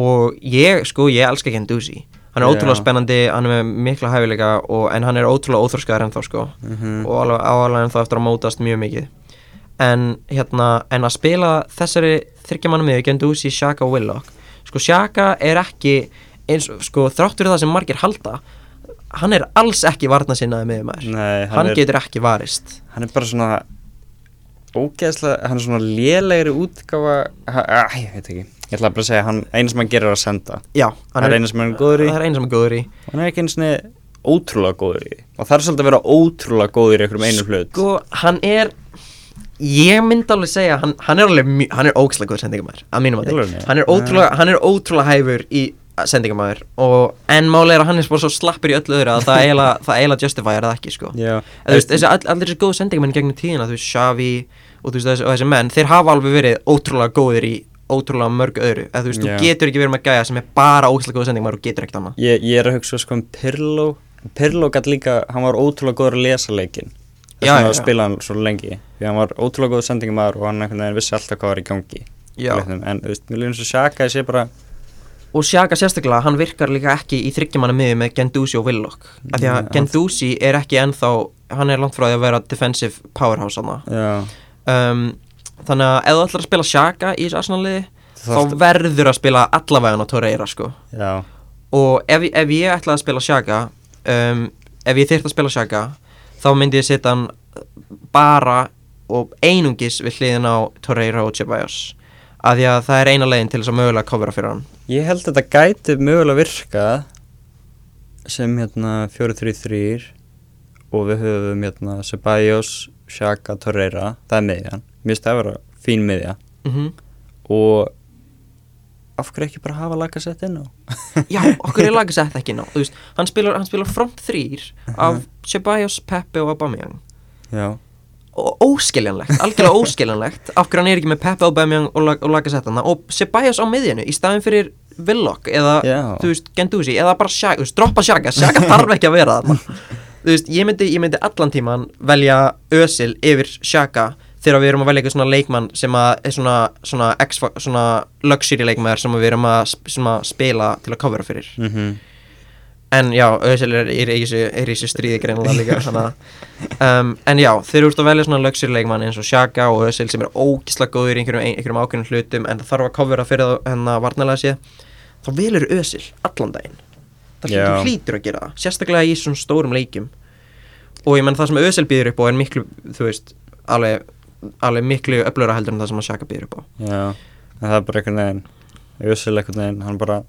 Og ég, sko, ég elska Gendouzi hann er Já. ótrúlega spennandi, hann er með mikla hæfileika og, en hann er ótrúlega óþróskaður ennþá sko. Mhm. og alveg áalega ennþá eftir að mótast mjög mikið. En hérna, en að spila þessari þryggjamanna miður, Gendouzi, Xhaka og Willock sko, Xhaka er ekki eins, sko, þráttur það sem margir halda hann er alls ekki varna sinnaði miður maður. Nei, hann, hann er, getur ekki varist. Hann er bara svona ógeðslega, hann er svona lélegri útgáfa ha, ah, ég veit ekki, ég ætla bara að segja hann, eina sem hann gerir er að senda. Já, það er eina sem hann er góður í. það er eina sem er góður í. Hann er ekki eins og ótrúlega góður í. Og það er svolítið að vera ótrúlega góður í einhverjum einum hlut. Sko, hann er ég myndi alveg segja hann, hann er alveg, hann er ógislega góður sendingamæður að mínum að Alveg, hann er ótrúlega, hann er ótrúlega hæfur í sendingamæður. Og en máli er að hann er bara svo slappur í öllu öðru að það eiginlega, justifyir það ekki sko. Já, þessi, all, allir þessi góðu sendingamenn gegnum tíðina, þú veist, Xavi og, og þessi menn, þeir hafa alveg verið ótrúlega góðir í ótrúlega mörg öðru. Eða þú veist, Já. þú getur ekki verið með gæja sem er bara ógislega góðu sendingamenn og getur ekkert annað. Ég, ég er að hugsa sko um Pirlo. Pirlo gætt líka, hann var ótrúlega góður að lesa leikin þess að spila hann svo lengi því hann var ótrúlega góður sendingamaður og hann einhvern veginn vissi alltaf hvað var í gangi leiknum. en þú veist, mér lífum svo sjaka ég sé bara og Xhaka sérstaklega, hann virkar líka ekki í þryggjamanna miði með Gendouzi og Willock. Af því að Nei, Gendouzi er ekki ennþá hann er langt frá því að vera defensive powerhouse um, þannig að ef þú ætlar að spila Xhaka í þessu Arsenal-liði þá verður að spila allavega á Torreira sko. já, og ef, ef ég ætla að spila Xhaka um, ef ég þyrft að spila Xhaka þá myndi ég setja hann bara og einungis við hliðin á Torreira og Ceballos. Af því að það er eina leiðin til þess að mögulega covera fyrir hann. Ég held að þetta gæti mögulega virkað sem hérna 4-3-3 og við höfum hérna Ceballos, Xhaka, Torreira það er miðjan, mér finnst það að vera fín miðja. Mm -hmm. og af hverju ekki bara hafa laga sett inn á? Já, okkur er lagasett ekki ná Þú veist, hann spilar, hann spilar front þrýr af Ceballos, Pepe og Aubameyang. Já, og óskiljanlegt, algjörlega óskiljanlegt af hverju hann er ekki með Pepe, Aubameyang og, lag, og lagasett og Ceballos á miðjunu í staðin fyrir Willock eða, Já. þú veist, Gendouzi eða bara Shaka, þú veist, droppa Shaka, Shaka þarf ekki að vera þarna. Þú veist, ég myndi, ég myndi allan tíman velja Özil yfir Shaka þegar við erum að velja eitthvað svona leikmann sem er svona, svona, svona luxury leikmaður sem við erum að, að spila til að covera fyrir. Mhm. En já, Özil er, er, er í þessu stríði greinilega líka að um, En já, þeir eru út að velja svona luxury leikmann eins og Xhaka og Özil sem er ógislega góður í einhverjum, einhverjum ákveðnum hlutum en það þarf að covera fyrir það hennar varnalega séð þá velur Özil allan daginn. Það Já. hlýtur, að gera það, sérstaklega í svona stórum leikjum. Og ég menn það sem Özil býður upp á er miklu, þú veist, alveg, alveg miklu öflura heldur en það sem að Xhaka býður upp á. Já, en það er bara einhvern veginn Jössil einhvern veginn, hann bara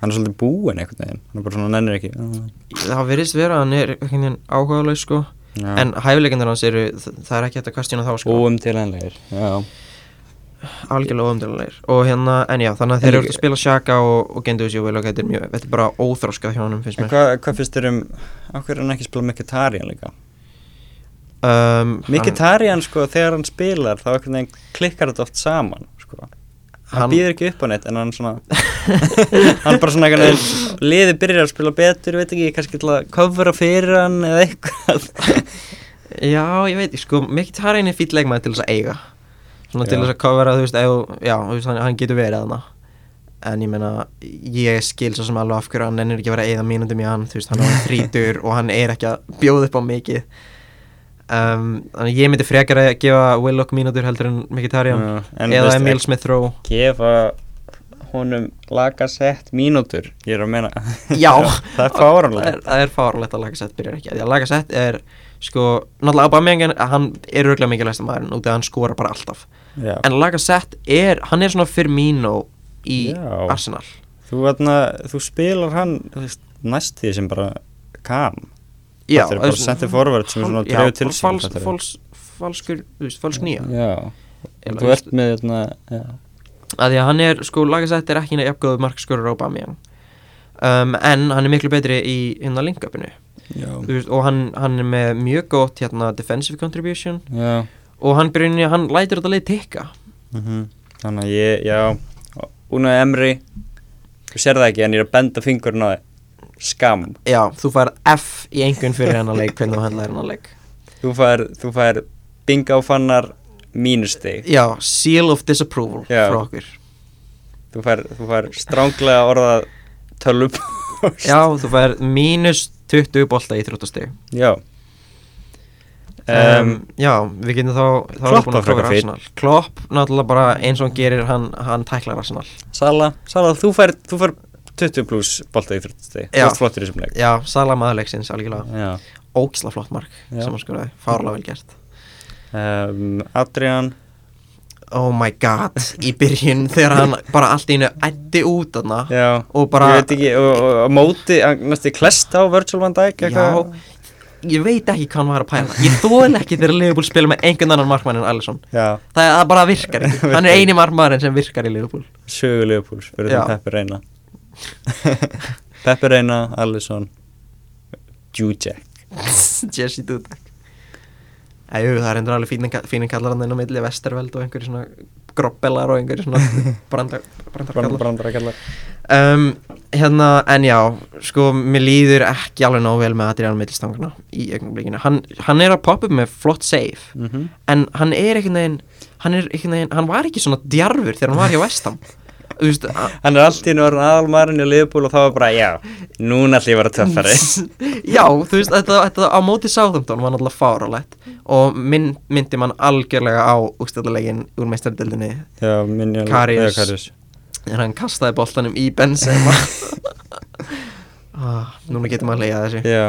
hann er svolítið búinn einhvern veginn hann er bara svona nennir ekki. Það verðist vera að hann er einhvern veginn áhugaðlaus sko Já. en hæfileikendur hans eru, það er ekki hægt að kvestjuna þá sko. Óumtilenlegir Já, algjörlega óumdælulegir og hérna, en já, þannig að þeir En eru að spila Shaka og, og Gendouzi og Willock, þetta er mjög, þetta er bara óþróskað hjá honum finnst en mér. hvað hva finnst þér um á hverju er hann ekki spila Mkhitaryan líka um, Mkhitaryan sko, þegar hann spilar þá klikkar þetta oft saman sko. Hann, Hann- býður ekki upp á neitt en hann svona hann bara svona veginn liði byrjar að spila betur, veit ekki, kannski til að covera fyrir hann eða eitthvað. Já, ég veit, sko, mikið tarinn er fýll leikmaður til þess að eiga. Svona til Já. þess að covera, þú veist, ef, já, veist, hann, hann getur verið þarna. En ég meina, ég skil svo sem alveg af hverju hann ennir ekki að vera að eigða mínúndum í hann þú veist, hann er þrítur og hann er ekki að bjóða upp á mikið um, þannig ég myndi frekar að gefa Willock mínútur heldur en Já, en eða Emil Smith Rowe. gefa honum lagasett mínútur ég er að meina. Já. það er er, það er fáralegt að Lagasett byrjar ekki að Lagasett er sko náttúrulega Aubameyang hann er örgulega mikilvægst maðurinn út af að hann skora bara alltaf. Já. en Lagasett er, hann er svona Firmino í Já. Arsenal. Þú, atna, þú spilar hann veist, næst því sem bara kam Já, Þetta er bara center forward sem hál- svona já, dreifur til sín, fals, fals, falskur, þú veist, falsk nýja. Já, Eða, þú ert með atna, já. að því að hann er, sko, Lagasett er ekki jafngóðu markskorur á Aubameyang. Um, en hann er miklu betri í hérna linkupinu. Já, Þú veist, og hann, hann er með mjög gott hérna, defensive contribution. Já. Og hann byrjunni, hann lætur þetta leið tikka. Mm Þannig að ég, já. Una Emri Þú sér það ekki en ég er að benda fingurinn á þig Skam Já, þú fær F í einhvern fyrir hennar leik hvernig þú hendlar hennar leik. Þú fær, þú fær binga á fannar mínustig Já, seal of disapproval Já. frá okkur. Þú fær, þú fær stránglega orðað tölvup Já, þú fær mínus 20 bolta í þróttasteg Já. Um, um, Já, við getum þá, þá Klopp að fínn. Arsenal. Klopp, náttúrulega bara eins og hann gerir hann, hann tæklar Arsenal. Sala, Sala, þú fær, þú fær 20 pluss bolta í þrjóttastegi Þú Já. ert flottur í þessum leik. Já, Sala maðurleiksins, algjörlega. Já. Ógisla flott mark Já. sem hann skoraði, fárlega vel gert. Um, Adrian? Oh my god, í byrjun þegar hann bara allt í einu ætti út þarna Já. og bara Ég veit ekki, og, og, og móti, næstu klest á Virtual Van Dijk eitthvað? Já, ég veit ekki hvað hann var að pæla. Ég þóla ekki þegar Liverpool spila með einhvern annan markmann en Alisson. Já, Það, bara virkar ekki. Hann er eini markmann sem virkar í Liverpool. Sögu Leopolds fyrir það Peppi Reina Peppi Reina, Alisson Jujek Jesse Dudek Æjú, það er endur alveg fínin, fínin kallar hann inn á milli Vesterveld og einhverju svona grobbelar og einhverju svona brandar, brandarkallar Brandara kallar. um, Hérna, en já, sko, mér líður ekki alveg nóg vel með Adrián Middlstangana í augnablikinu. Hann, hann er að poppa upp með flott save mm -hmm. en hann er einhvern veginn hann hann var ekki svona djarfur þegar hann var hjá Vestham Þú veist, Hann er allt í orðin aðalmarinn í Leopold og þá var bara, já, núna ætlum ég að vera töffari Já, þú veist, þetta, þetta á móti Southampton var náttúrulega fáralegt og minn, myndi mann algjörlega á úrstöldulegin úr Já, alveg Karius. Já, en hann kastaði boltanum í Benzema. Ah, Núna getur maður leiða þessu. Já,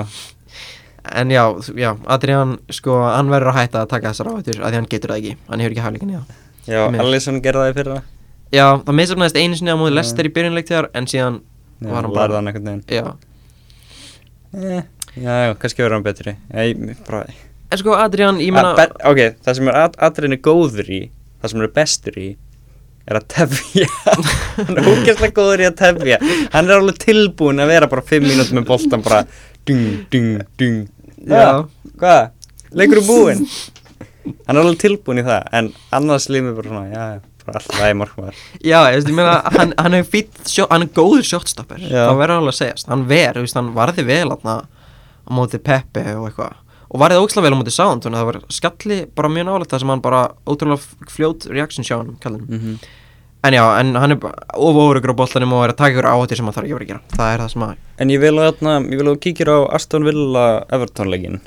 En já, já, Adrián, sko, hann verður að hætta að taka þessar að því hann getur það ekki, hann hefur ekki hæfleikin já, Mér. Alisson gerði það í fyrra Já, það misafnæðist einu sinni á móti Já. Lester í byrjunleiktíðar en síðan Já, var hann bara Já, eh, Já, kannski verður hann betri. Bara en sko Adrián, ég Að meina be- Ok, það sem er Ad- Adrian er góður í Það sem er bestur í Er að tefja. Hann er ógeðslega góður í að tefja. Hann er alveg tilbúin að vera bara 5 mínútur með boltan bara Dung, dung, dung Já. Hvað? Leikur er búinn? Hann er alveg tilbúin í það En annars lífið bara svona Já, já, alltaf lægi markmaður Já, ég veist, ég meina, hann, hann er fýtt, hann er góður shotstopper, Já. það verður alveg að segjast, hann ver, þú veist, hann varði vel á móti Pepe og eitthvað, og varði ókslega vel á móti Sound, þannig að það var skalli bara mjög nálega það sem hann bara, ótrúlega fljót reaction sjá hann, mm -hmm. En já, en hann er of órugur á boltanum og er að taka ykkur áhættir sem hann þarf ekki að vera að gera, það er það sem að, En ég vil að þarna, ég vil að þú kíkir á Aston Villa Everton leikin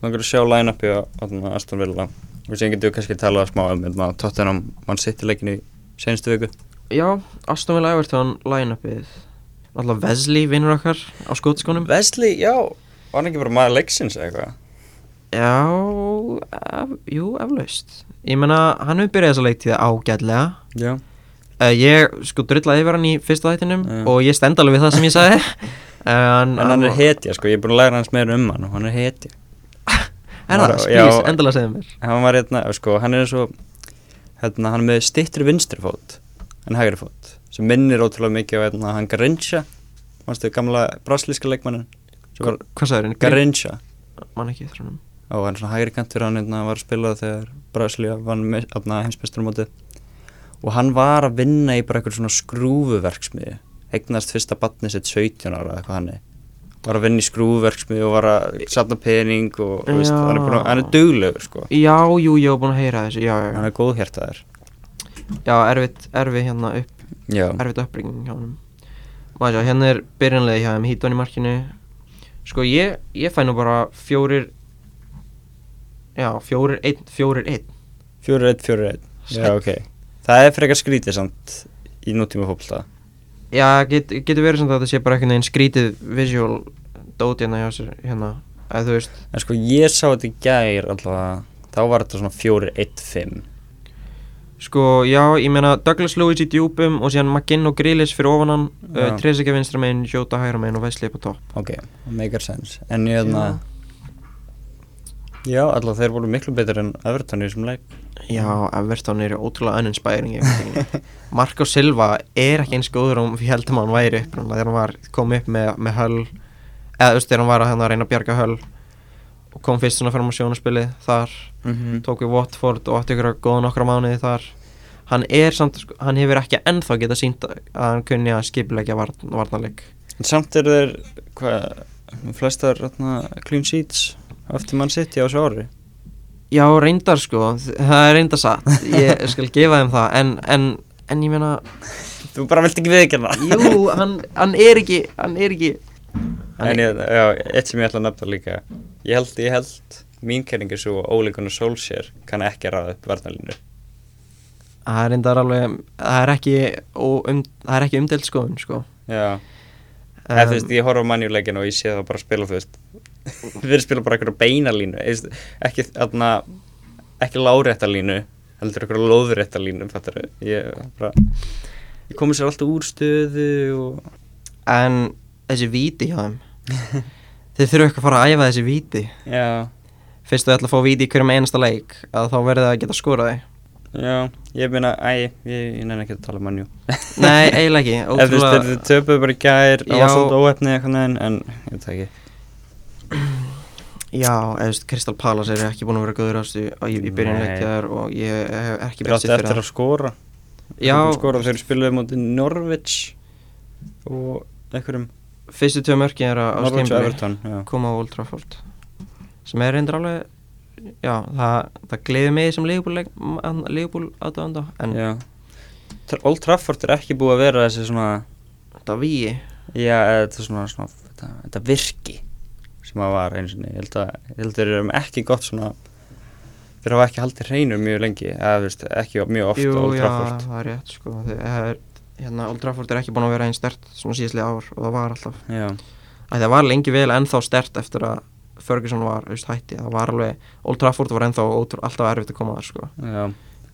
Þannig að sjá line-upi á Aston Villa og sem getur við kannski talað smá um hérna, Tottenham mann sitt í senstu viku já, Aston Villa Everton line-upið, alltaf Wesley vinnur okkar á skótiskonum. Wesley, já, var hann ekki bara maður leiksins eitthvað Já, ef, jú, eflaust. Ég meina, hann hefur byrjað þessa leiktíða ágætlega. Já Uh, ég sko drullaði yfir hann í fyrsta þættinum Já. og ég stend alveg við það sem ég sagði en, En hann er hetja, sko, ég er búin að læra hans meira um hann og hann er hetja Er það? Please, endilega segðu mér. Hann var hérna, sko, hann er eins og hérna, hann er með stittri vinstri fót en hægri fót sem minnir ótrúlega mikið á hérna, hann Garincha. Mannstu gamla brasilíska leikmannin Hvað sagður henni? Garincha. Man ekki hann og hann er svona hægri kantur hann hérna, var að spila þegar Brasilia vann heimsbesturmótið og hann var að vinna í bara eitthvað svona skrúfuverksmiði eignast fyrsta batni sitt 17 ára eða eitthvað hann er var að vinna í skrúfuverksmiði og var að satna pening og þú veist, hann er, að, hann er duglegur sko. Já, jú, ég hef búin að heyra þessu Já, já, hann er góðhjartaður. Já erfitt, erfitt hérna upp já, Erfitt uppbygging hjá hann Maður sjá, hérna er byrjanlega hjá þeim Hítón í markinu. Sko, ég, ég fæ nú bara fjórir Já, fjórir, einn, fjórir, einn. 4-1, 4-1 já, ok. Það er frekar skrítið samt í nútíma fólksta Já, get, getur verið sem þetta sé bara einhvern veginn skrítið visual dót hérna hjá sér hérna, að þú veist. En sko ég sá þetta í gær alltaf þá var þetta svona 4-1-5 Sko, já, ég meina Douglas Lewis í djúpum og síðan McGinn og Grealish fyrir ofan hann uh. Trezeguet vinstra megin, Jota hægra megin og Wesley upp á topp. Ok, það meikar sense. En ég hérna já, alltaf þeir voru miklu betur en Everton í þessum leik Já, Everton er ótrúlega uninspiring. Marco Silva er ekki eins góður og ég held að hann væri upp þegar hann var kom upp með, með Hull eða þú veist þegar hann var að, hérna, reyna að bjarga höll og kom fyrst svona fram á sjónaspilið þar Mhm. tók við Watford og átti ykkur góða nokkra mánuði þar hann er samt, sko, hann hefur ekki ennþá geta sínt að hann kunni að skipilegja varn, varnarleik En samt eru þeir, hvað, flestar þarna, clean sheets eftir mann sitt á þessu ári. Já, reyndar sko, það er reyndar satt ég skal gefa þeim það en, en, en ég meina, Þú bara vilt ekki viðkjanna. jú, hann, hann er ekki hann er ekki hann En ég, já, eitt sem ég ætla að nefna líka, ég held, ég held, mín kenning er svo Gunnar Solskjær kann ekki ráða upp varnalínu. það er reyndar alveg það er ekki, um, ekki umdelt skoðun sko Já, eða þú veist, ég horf á mannjuleikin og ég sé það bara spila, þú veist, þeir spila bara eitthvað beinalínu, þú ekki, ekki láréttalínu, heldur eitthvað lóðréttalínu, fattar ég, ég komi sér alltaf úr stöðu og, en þessi víti hjá þeim þeir þurfu ekki að fara að æfa þessi víti já, fyrst þau ætla að fá víti í hverjum einasta leik að þá verður það að geta skorað þig já, ég meina, æ, ég, nenni ekki að tala um mannjú. Nei, eiginlega ekki þú þeir töpuðu bara í gær, Já. var svolítið eitthvað neginn, en ég veit það ekki. Já, eða Crystal Palace eru ekki búin að vera góður ástu í, í byrjun Nei. leikjaðar og ég hef ekki Þeir best áttu sér fyrir eftir það að skora. Já, skora þeir spiluðu mútið Norwich og einhverjum fyrstu tvö mörki er að á Norwich og stimbili Everton já. koma á Old Trafford sem er reyndir alveg já, það, það gleði mig sem aðdöðanda en Já. Old Trafford er ekki búið að vera þessi svona þetta víi já, þetta svona, svona þetta, þetta virki sem að var eins og ég held að ég held að þeir eru ekki gott svona þeir hafa ekki haldið hreinu mjög lengi eða veist, ekki mjög oft Jú, Old já, Trafford. það er rétt sko. Þeir, er, hérna, Old Trafford er ekki búin að vera einn stert svona síðastlega ár og það var alltaf. Já, Æ, það var lengi vel ennþá stert eftir að Ferguson var veist, hætti, það var alveg Old Trafford var ennþá ótrú, alltaf erfitt að koma þar sko. Já,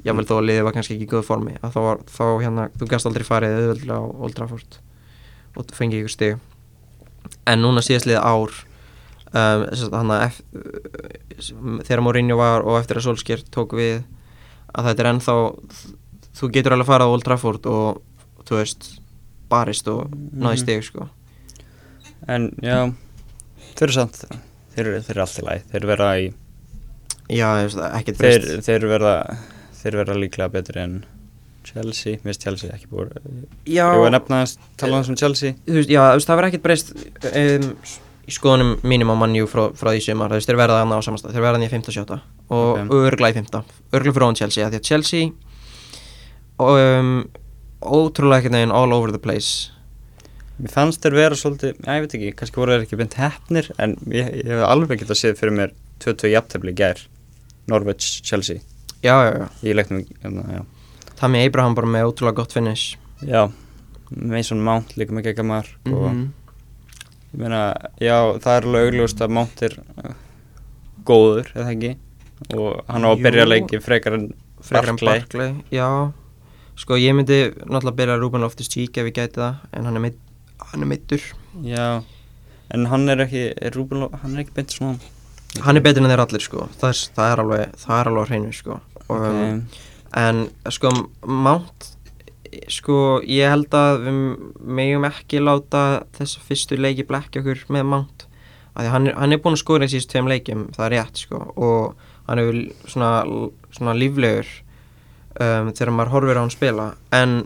jável þó að liðið var kannski ekki í góð formi. Að þá, var, þá hérna, þú gæst aldrei farið auðvöldlega á Old Trafford og fengið ykkur stig. En núna síðast liðið ár um, þannig að þegar Mourinho var og eftir að Solskjær tók við að þetta er ennþá þú getur alveg farið á Old Trafford og þú veist barist og náði Mhm. stig sko. En já þeir eru samt þeir eru, eru allt í læg þeir verða í já, ekkert breyst. þeir verða þeir verða líklega betri en Chelsea, mér finnst Chelsea ekki búið já, ég var að nefna þess, tala um Chelsea? Þú veist, já, það verður ekkert breyst um, í skoðunum mínum á mannjú frá, frá því veist, þeir verða þarna á samastað þeir verða þarna í 15-17 og Ok. okay. örgla í 15, örgla fyrir ofan Chelsea því að Chelsea og, um, ótrúlega ekkert neginn all over the place Mér fannst þeir vera svolítið, já, ég veit ekki, kannski voru þeir ekki beint hefnir en ég, ég hef alveg getað séð fyrir mér 22 jafntefli í gær Norwich, Chelsea já, já, já, Ég leiknum, hérna, já Tammy Abraham bara með ótrúlega gott finish Já, Mason Mount líka með gegga mark og Mhm. Ég meina, já, það er alveg augljóst að Mount er uh, góður, eða ekki og hann á að byrja Jú. leiki frekar en Barkley. Já, sko ég myndi náttúrulega byrja Ruben Loftus Cheek ef ég gæti það en hann er, meitt, hann er meittur Já, en hann er ekki, er Rúben, Lo- hann er ekki beint svona hann er betur en þeir allir sko það er, það er alveg, er alveg hreinu sko og, um, okay. En sko Mount sko ég held að við megum ekki láta þessa fyrstu leiki blekja okkur með Mount. Að hann hann er búinn að skora í síðust tveim leikjum það er rétt sko og hann er svona, svona líflegur um, þegar maður horfir á hann spila. En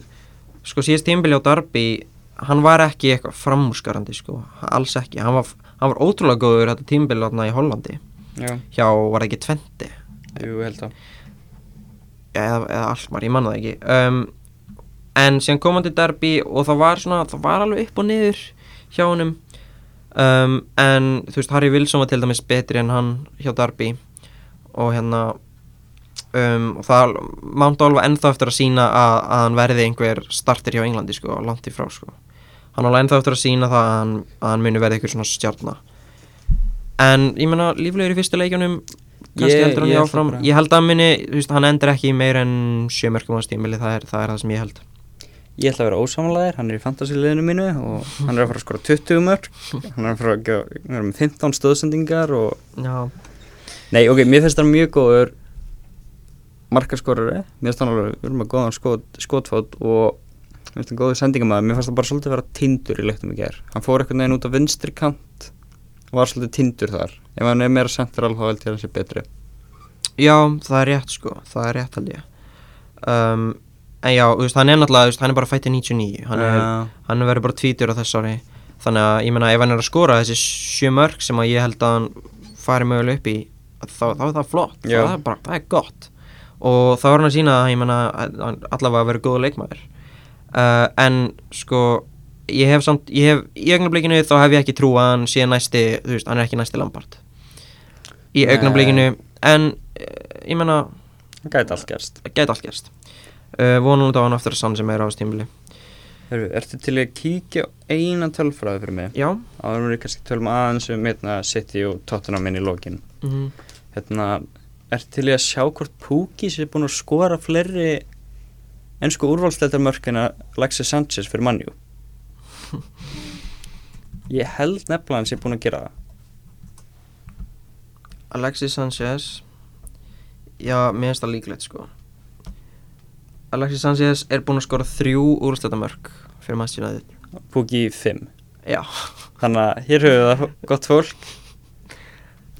sko síðast tímbili á Darby hann var ekki eitthvað framúskarandi sko, alls ekki. Hann var, hann var ótrúlega góður þetta tímbili átna í Hollandi. Já, hjá var ekki tventi jú, ég held að eða, eða Alkmaar, ég manna það ekki. Um, en síðan kom hann til Derby og það var svona, það var alveg upp og niður hjá honum. Um, en þú veist, Harry Wilson var til dæmis betri en hann hjá Derby. Og hérna um, og það Mount Olva ennþá eftir að sína að, að hann verði einhver starter hjá Englandi sko, langt í frá sko. Hann alveg ennþá eftir að sína það að hann, að hann muni verði eitthvað svona stjarnar en ég menna líflegur í fyrsta leikjunum kannski heldur hann í áfram. ég held að hann muni, þú veist, hann endur ekki meir en sjö mörgum á stímili, það er, það er það sem ég held Ég ætla að vera ósamanlegar, hann er í fantasy-liðinu mínu og hann er að fara að skora 20 mörg hann er að fara að vera með 15 stöðsendingar og já, Nei, ok, mér finnst hann mjög góður markaskorari. Mér finnst hann alveg, við erum með góðan skot, skotfót og mér finnst hann góður sendingamæður mér finnst hann bara svolítið vera tindur í leiktum í ger hann fór einhvern veginn út á vinstri kant var svolítið tindur þar. Ef hann er meira central þá held ég að hann sé betri. Já, það er rétt sko, það er rétt En já, veist, hann er náttúrulega, veist, hann er bara fættið 99 Hann, Já. hann verður bara tvítur á þess ári. Þannig að, ég meina, ef hann er að skora þessi sjö mörg sem að ég held að hann fari mögulega upp í þá, þá er það flott, það er bara, það er gott. Og þá er hann að sína að, ég hann allavega að vera góða leikmaður. Uh, en sko ég hef samt, ég hef, í augnablikinu þá hef ég ekki trú að hann sé næsti þú veist, hann er ekki næsti Lampard. Í augnablikinu. En uh, ég meina, það gæti allt gerst uh, vonandi á hann aftur að sann sem er á stímuli Heru, Ertu til að kíkja eina tölfræði fyrir mig? Já. Áður við kannski tölum aðeins um hérna, City og Tottenham inn í lokin. Mm hérna, ertu til að sjá hvort Pukki sé búin að skora fleiri ennsku úrvalstættarmörk en að Alexis Sanchez fyrir mannjú ég held nefnilega hann sé búin að gera það. Alexis Sanchez. Já, mér finnst það líklegt sko Alexis Sanchez er búinn að skora þrjú úrstættamörk fyrir Manchester United. Pukki 5 Já, þannig að hér höfum við það gott fólk.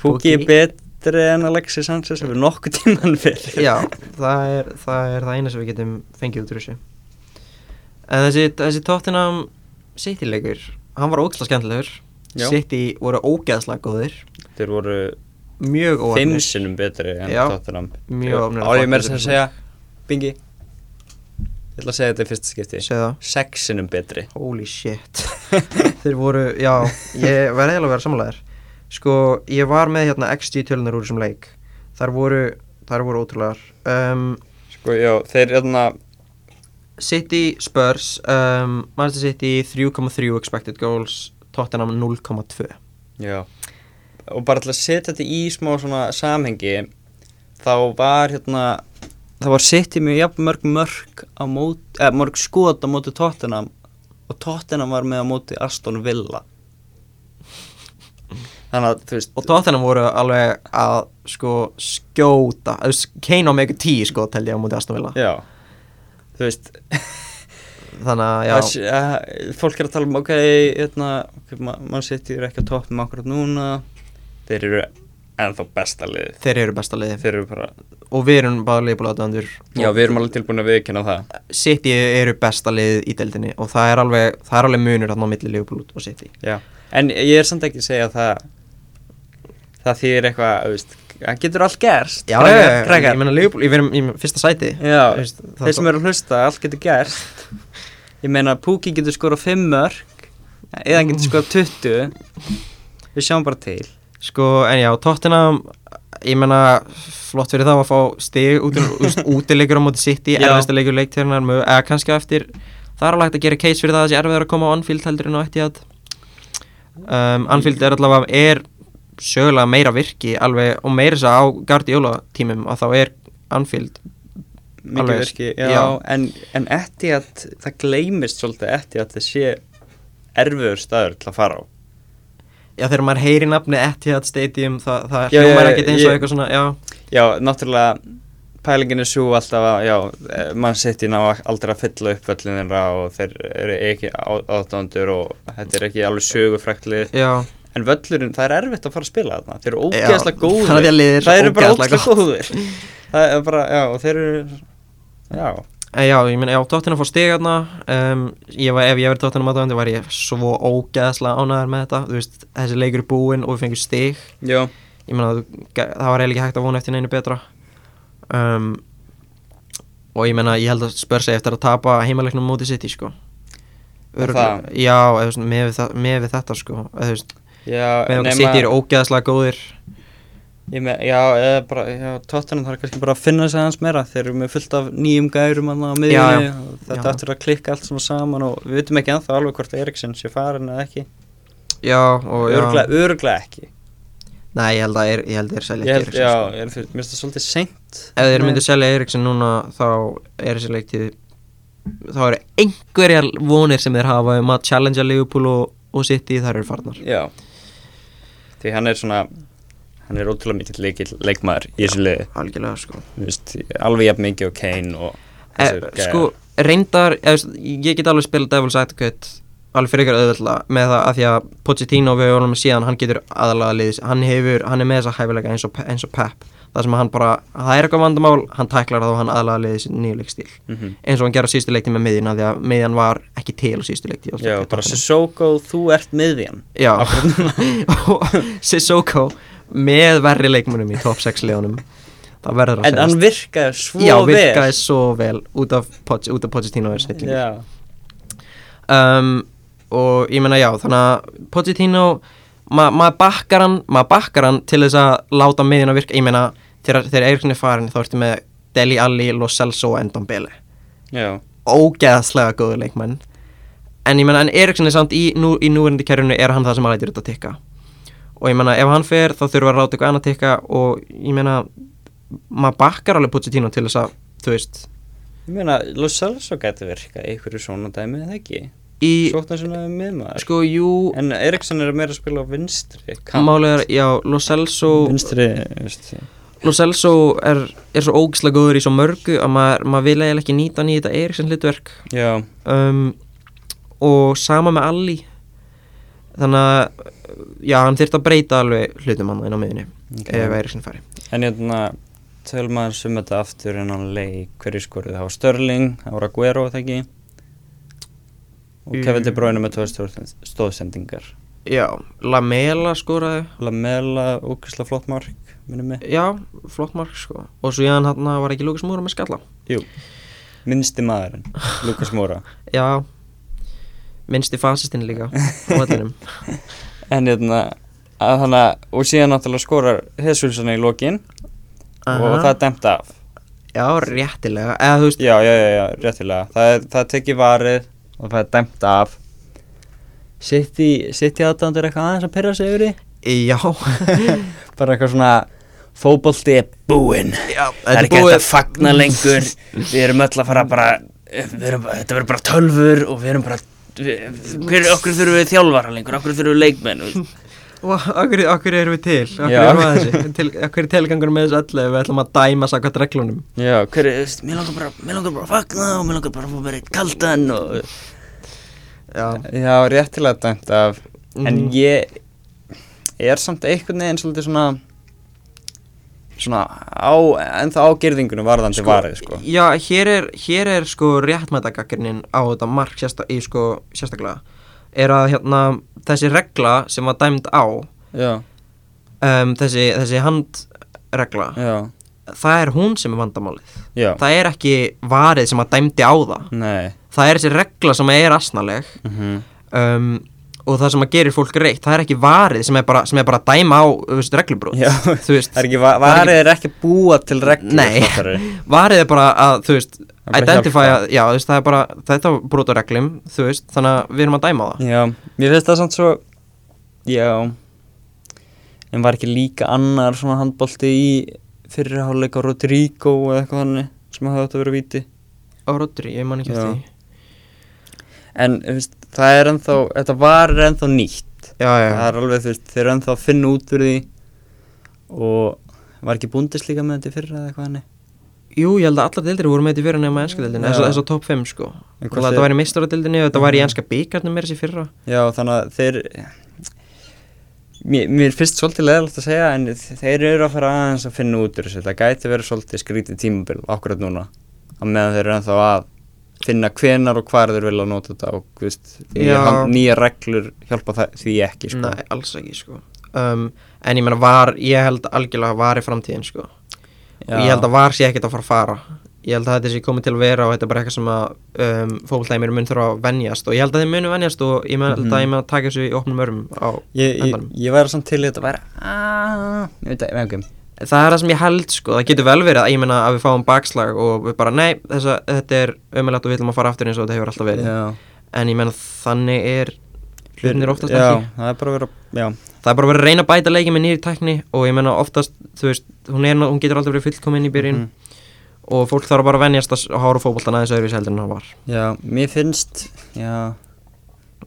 Pukki er betri en Alexis Sanchez hefur nokkuð tíman fyrir já það, er, það er það eina sem við getum fengið út úr þessu. En þessi, þessi Tottenham City leikur Hann var ógæslega skemmtilegur. City voru ógæðslega góðir. Þeir voru Mjög fimm óöfnir sinnum betri en Já. Tottenham. Mjög óöfnir á ég meira sem að segja bingi ég ætla að segja þetta í fyrsta skipti. Segðu það. Sex sinnum betri. Holy shit. Þeir voru, já, ég verði eiginlega að vera samlæðir Sko, ég var með hérna XG tölunar úr þessum leik. Þar voru, þar voru ótrúlegar. Um, sko já þeir hérna City Spurs um, Manchester City 3,3 expected goals Tottenham 0,2 já. Og bara til að setja þetta í smá svona samhengi þá var hérna það var sitt í mjög jafn mörg mörg á móti, eða mörg skot á móti Tottenham og Tottenham var með á móti Aston Villa. Þannig að þú veist Og Tottenham voru alveg að sko skjóta þú veist, Kane á með ykkur 10 sko tel ég á móti Aston Villa. Já. Þú veist Þannig að já, Það sé- að- fólk er að tala um ok, hérna, okay ma- mann sittir ekki á toppum akkurat núna. Þeir eru ennþá besta lið þeir eru besta liði þeir eru bara, Og við erum bara liðbúlaðandur já við erum alveg tilbúin að viðkynna það. City eru besta lið í deildinni og það er alveg, það er alveg munur á milli Liverpool og City. Já. en ég er samt ekki að segja að það það þýðir eitthvað, það getur allt gerst. Já, krakkar, ég, krakkar. ég meina Liverpool, ég verðum í fyrsta sæti. Já, veist, þeir sem eru að hlusta, allt getur gerst. Ég meina Púki getur skorað 5 mörg eða hann getur skorað 20 við sjáum bara til. Sko, en já, Tottenham ég meina, flott fyrir það að fá stig út, útilegur á móti erfiðasta leikur leiktíðarnar með- eða kannski eftir það er alveg hægt að gera case fyrir það að þessi erfiðar að koma á Anfield heldur en á Etihad. Um, Anfield er allavega er sögulega meira virki alveg og meira þess að á Guardiola tímum að þá er Anfield mikið virki, já, já. en, en Etihad, það gleymist svolítið Etihad það sé erfiður staður til að fara á Já, þegar maður heyri nafni Etihad Stadium það, það Já, hljómar ekkert eins og eitthvað svona, já. Já, náttúrulega pælingin er svo alltaf að, já, eh, mann í ná aldrei að fylla upp völlin þeirra og þeir eru ekki áttándur og þetta er ekki alveg sögufræktlið Já, en völlurinn, það er erfitt að fara að spila þarna. Þeir eru ógeðslega góðir. það er er eru bara ógeðslega góðir. Það er bara, já, og þeir eru já, En já, ég meina, já, Tottenham fór stig hérna um, ég var, ef ég verið Tottenham aðdæðandi var ég svo ógeðslega ánæður með þetta þú veist, þessi leikur er búinn og við fengum stig. Já, ég þú- það var eiginlega ekki hægt að vona eftir neinu betra. Um, og ég meina, ég held að spörsa eftir að tapa heimaleiknum móti City, sko. Örugglega- það? Já, eða, með, við það, með við þetta, sko. Eða, þú veist, já með okkur City eru ógeðslega góðir. Ég með, já, eða bara, já, Tottenham þarf kannski bara að finna sig aðeins meira. Þeir eru með fullt af nýjum gærum hann á Já, miðjunni já. og þetta Já. áttur að klikka allt svona saman og við veitum ekki ennþá alveg hvort Eriksson sé farin eða ekki. Já, og já. Örglega, örglega ekki. Nei, ég held að er, ég held að er selja ekki held, Eriksen, já, sko. ég finnst það svolítið seint. Ef þeir myndu selja Eriksson núna þá er þessi leiktið þá eru einhverjar vonir sem þeir hafa um að challengea Liverpool og, og City þar eru farnar. Já. Því hann er svona hann er ótrúlega mikill leikil, leikmaður í þessu liði. Algjörlega sko. Þú veist, alveg jafn mikið og Kane og e, sko reyndar, ég get alveg spilað Devil's Advocate alveg fyrir ykkur auðvitað með það að því að Pochettino við höfum síðan, hann getur aðalega liðis hann hefur, hann er með þessa hæfilega eins og, eins og Pep. Það sem hann bara, það er eitthvað vandamál hann tæklar það og hann aðalega liðis nýjuleik stíl. Mhm. eins og hann gerði á síðustu leikti með miðjuna því að miðjan var ekki til á síðustu leikti Já, bara Sissoko, þú ert miðjan. Já, Sissoko með verri leikmunum í top 6 leðunum það verður að En hann virkaði svo Já, vel. virkaði svo vel út af, út af Pochettino Já, um, og ég meina já þannig að Pochettino ma maður bakkar hann maður bakkar hann til þess að láta miðjuna virka. Ég meina þegar, þegar Eiríksson er farin þá ertu með Deli Alli, Lo Celso og Endon Bele já, ógeðslega góður leikmenn. En ég meina en Eiríksson er samt í, nú, í núverandi kerfinu er hann það sem að lætir þetta tikka og ég meina ef hann fer þá þurfa að láta eitthvað annað tikka og ég meina maður bakkar alveg Pochettino til þess að þú veist. Ég meina Lo Celso virkað í einhverju svona dæmi eða ekki? Í Sóknar svona miðmaður. Sko jú. En Eriksson er meira að spila á vinstri er já Lo Celso Vinstri, veist. Lo Celso er, er svo ógislega góður í svo mörgu að maður, maður vil eiginlega ekki nýta þetta Eriksson hlutverk. Um, og sama með Alli. Þannig að já, hann þyrft að breyta alveg hlutum hann inn á miðunni Ok. ef Eriksson færi en hérna Tölum maður sum þetta aftur en hann leik Hverju skoruð, það? Var Störling Það var Aguero, það ekki? Og Kevin De Bruyne með stóð- stóðsendingar já, Lamela skoraði. Lamela, ókvæsla flott mark Minnum mig. Já, flott mark sko. Og svo hann hann var ekki Lukas Múra með skalla. Jú, minnsti maðurinn Lukas Móra já, minnsti fasistinn líka á vellinum En hérna að hana, Og síðan náttúrulega skorar Hesulsson í lokin Og Aha. það er dæmt af. Já, réttilega, eða veist Já, já, já, já, réttilega. Það er, það tekið varið og það er dæmt af. Sitt í, sitt í aðdándur eitthvað aðeins að pyrra sig yfir því? Já, Bara eitthvað svona Fótbolti er búinn. Það er ekki hægt að fagna lengur. Við erum öll að fara bara erum, Þetta verður bara tölfur og við erum bara Okkur þurfum við þjálfara lengur Okkur þurfum við leikmenn Akkur, akkur erum við til? Akkur Já. erum við að þessi? Til, akkur er tilgangur með þessu öllu við ætlum að dæma sakvært reglunum? Já, er, veist, mér langar bara Mér langar bara að fagna og mér langar bara að fá bara eitt kaldan og Já. Já, réttilega dæmt af En Mhm. ég er samt einhvern veginn svolítið svona Svona á, ennþá á gerðingunum varðandi varið, sko. Já, hér er, hér er sko réttmætagakkernin á þetta mark sérsta, í sko sérstaklega. Er að hérna þessi regla sem var dæmd á um, þessi, þessi handregla já, það er hún sem er vandamálið. Já. Það er ekki varið sem að dæmdi á það. Nei. Það er þessi regla sem er asnaleg. Mm um, og það sem að gerir fólk reitt það er ekki varið sem er bara, sem er bara dæma á veist, reglubrót Já, veist, er ekki, va- varið er ekki að búa til fattarðu? varið er bara að þú veist, að, já, þú veist, það er bara þetta brot á reglum, þú veist, þannig að við erum að dæma á það. Já, mér finnst það samt svo Já En var ekki líka annar svona handbolti í fyrirháleika Rodrigo eða eitthvað þannig sem hafði átt að vera víti? Á Rodri, ég man ekki eftir því En veist, það er ennþá, þetta var er ennþá nýtt. Já, já, Það er alveg, þú veist, þeir eru ennþá að finna út úr því. Og var ekki búndist líka með þetta fyrra eða eitthvað hannig jú, ég held að allar deildir voru með þetta fyrra nema enska deildin, Já. þess, þess að top 5 sko. Þið- var í meistaradildinni og þetta var í enska byggarnum mér þessi fyrra. Já, þannig að þeir Mér, mér finnst svolítið leðalegt að segja en þeir eru að fara aðeins að finna út úr þessu. Þetta gæti verið svolítið skrítið tímabil akkurat núna á meðan þeir eru ennþá að finna hvenar og hvar þeir vilja nota þetta og veist, nýja, reglur hjálpa það, því ekki sko. nei, alls ekki sko. Um, en ég meina var, ég held algjörlega var í framtíðin sko. Og ég held að var sé ekkert að fara að fara. Ég held að þetta sé komið til að vera og þetta er bara eitthvað sem að um, fókvöldæmir mun þurfa að venjast. Og ég held að þeir munu venjast og ég held Mhm. að ég mun að taka þessu í opnum örmum á ég, ég, ég væri samt til í þetta að vera aaaah, ég veit ekki það er það sem ég held sko, það getur vel verið að ég meina að við fáum bakslag og við bara nei, þessa, þetta er ömulegt og við ætlum að fara aftur eins og þetta hefur alltaf verið. Já, en ég meina þannig er hlutinir oftast já, ekki. það er bara að það er verið að reyna að bæta leiki með nýri tækni og ég meina oftast, þú veist, hún, er, hún getur alltaf verið fullkomin í byrjun Mhm. og fólk þarf bara að venjast að hára fótboltan aðeins öðruvísi heldur en hann var. Já, mér finnst já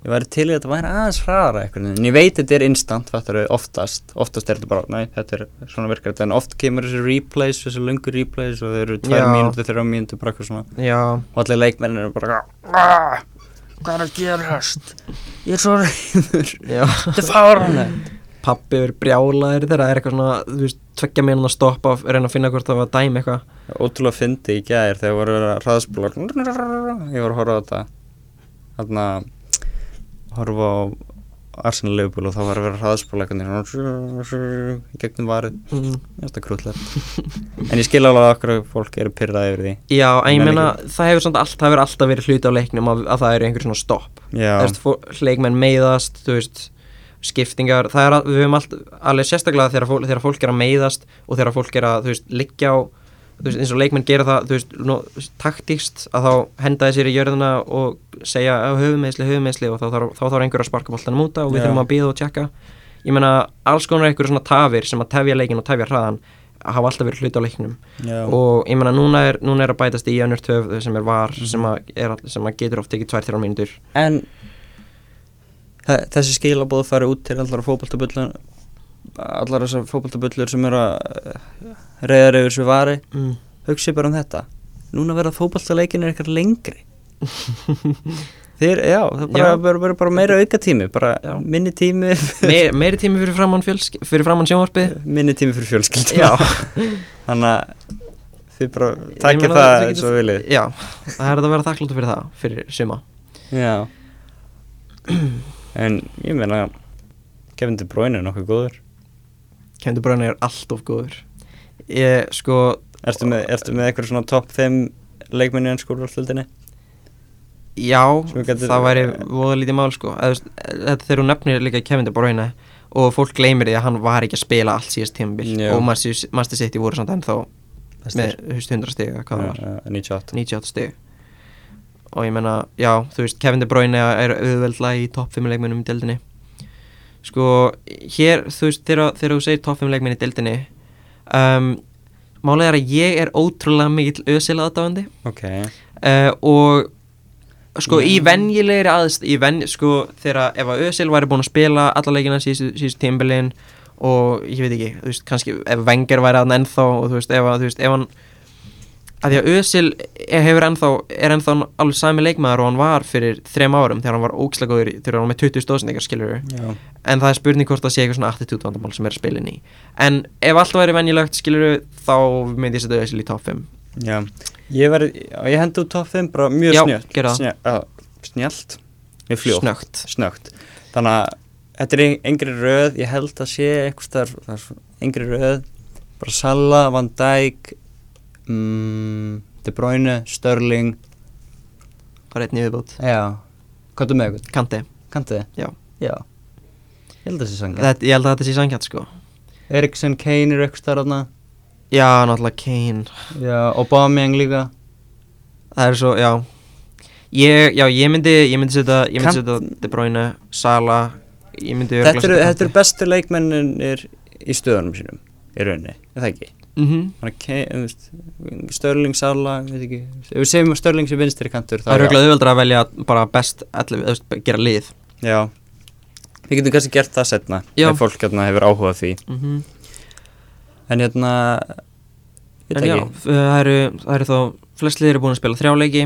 ég væri til í að þetta væri aðeins hraðara eitthvað en ég veit þetta er instant, þetta er oftast oftast er þetta bara, næ, þetta er svona þetta en oft kemur þessi replays, þessi löngu replays og þeir eru tvær Já. mínútur, þrjá mínútur bara eitthvað svona. Já, og allir leikmenn eru bara "Ah!" hvað er að gerast? Ég er svo reyður þetta er fáranlegt pappi verið brjálaðir þegar það er eitthvað svona, þú veist, tveggja mínúna að stoppa og reyna að finna hvort það var að dæmi eitthvað. Ótrúlega fyndi í gæðir þegar voru að hraðspólar ég voru að horfa á þetta. Þarna horfa á Arsenal Liverpool og þá var að vera hraðspóla í gegnum varið. Mm. þetta er krúllegt en ég skil alveg að okkur fólk eru pyrraði yfir því. Já, ég meina, það hefur samt allt, það hefur alltaf verið hluti á leiknum að, að það eru einhver svona stopp. Leikmenn meiðast, þú veist skiptingar, það er við höfum allt alveg sérstaklega þegar fólk, þegar fólk er að meiðast og þegar fólk er að, þú veist, liggja á veist, eins og leikmenn gera það, veist, nú, taktíkst að þá henda þessir í jörðina og segja höfumeðsli, höfumeðsli og þá þarf, einhver að sparka boltanum út og við þurfum að býða og tjekka. Ég meina, alls konar einhver svona tafir sem að tefja leikin og tefja hraðan hafa alltaf verið hluti á leiknum. Já, og ég meina, núna er, núna er að bætast í önnur töf sem er var, Mhm. sem, að er, sem að getur oft ekki 2-3 mínútur. En þe- þessi skilabóð fari út til allar fótboltabullur allar þessar fótboltabullur sem eru að reyðar yfir svo vari. Mm. hugsi bara um þetta. Núna verða fótboltaleikin er eitthvað lengri. Þeir, já, það bara, Já. bara, meira auka tími bara Já. minni tími. Meir, meiri tími fyrir framann, framann sjónvarpið. Minni tími fyrir fjölskyld þannig að þið bara meina, það eins og viljið já það er að vera þakkláttu fyrir það, fyrir suma. Já. En ég meina Kevin De Bruyne er nokkuð góður. Kemdur Bruyne er allt of góður Ég, sko, ertu með, með eitthvað svona topp 5 leikmenni en skólvartöldinni já, gætum- það væri voða lítið mál, sko. Þetta þegar hún nefnir líka Kevin De Bruyne og fólk gleymir því að hann var ekki að spila allt síðast tímabil og Master City voru samt ennþá með þú veist, 100 stig eða hvað það var. 98 98 stig. Og ég menna, já, þú veist Kevin De Bruyne er auðveldla í topp 5 leikmennum í deildinni. Sko, hér, þú veist, þegar, þú segir topp 5 leikmenn í deildinni um, málega er að ég er ótrúlega mikill ösil aðdáðandi ok uh, og sko í Já. venjulegri aðst í ven, sko þegar ef að Özil væri búin að spila alla leikina síðustu, síðustu tímbilin og ég veit ekki, þú veist, kannski ef Wenger væri aðna ennþá og þú veist, ef, að, þú veist, ef hann að því að Özil hefur ennþá er ennþá alveg sami leikmaður og hann var fyrir þrem árum þegar hann var ógislega góður í- þegar hann var með 20 stóðsendingar skilur já, en það er spurning hvort það sé eitthvað svona attitude vandamál sem er að spila inn í. En ef allt væri venjulegt skilur þá myndi ég setja Özil í top 5 já. Ég ég hendi út topp 5 bara mjög Já, snjölt gerðu það. Snjö- já, snjallt. Mjög fljótt. Snögt. Snögt. Þannig að þetta er engri röð. Ég held að sé þar engri röð. Bara Salla, Van Dijk mm, De Bruyne, Störling bara einn yfirbót. Já, hvað er með eitthvað? Kanti Kanti? Já. já. Ég held að það sé sangja Þetta, ég held að þetta sé sangjart sko. Eriksen, Kane er eitthvað þar þarna? Já, náttúrulega Kane. Já, Aubameyang líka? Það er svo, já. Ég, já, ég myndi, ég myndi setja Ég myndi setja De Bruyne, Sala Ég myndi þetta eru, þetta eru bestu leikmennir í stöðunum sínum í rauninni, er það ekki? Mm -hmm. Að Störling, veit ekki. Ef við segjum að Störling sem vinstri kantur Það er auðvitað auðveldra að velja bara best 11, þú veist, gera lið. Já, við getum kannski gert það setna ef fólk hérna hefur áhuga á því. Mm en hérna En já, það eru, það eru þá flest liðir eru búin að spila þrjá leiki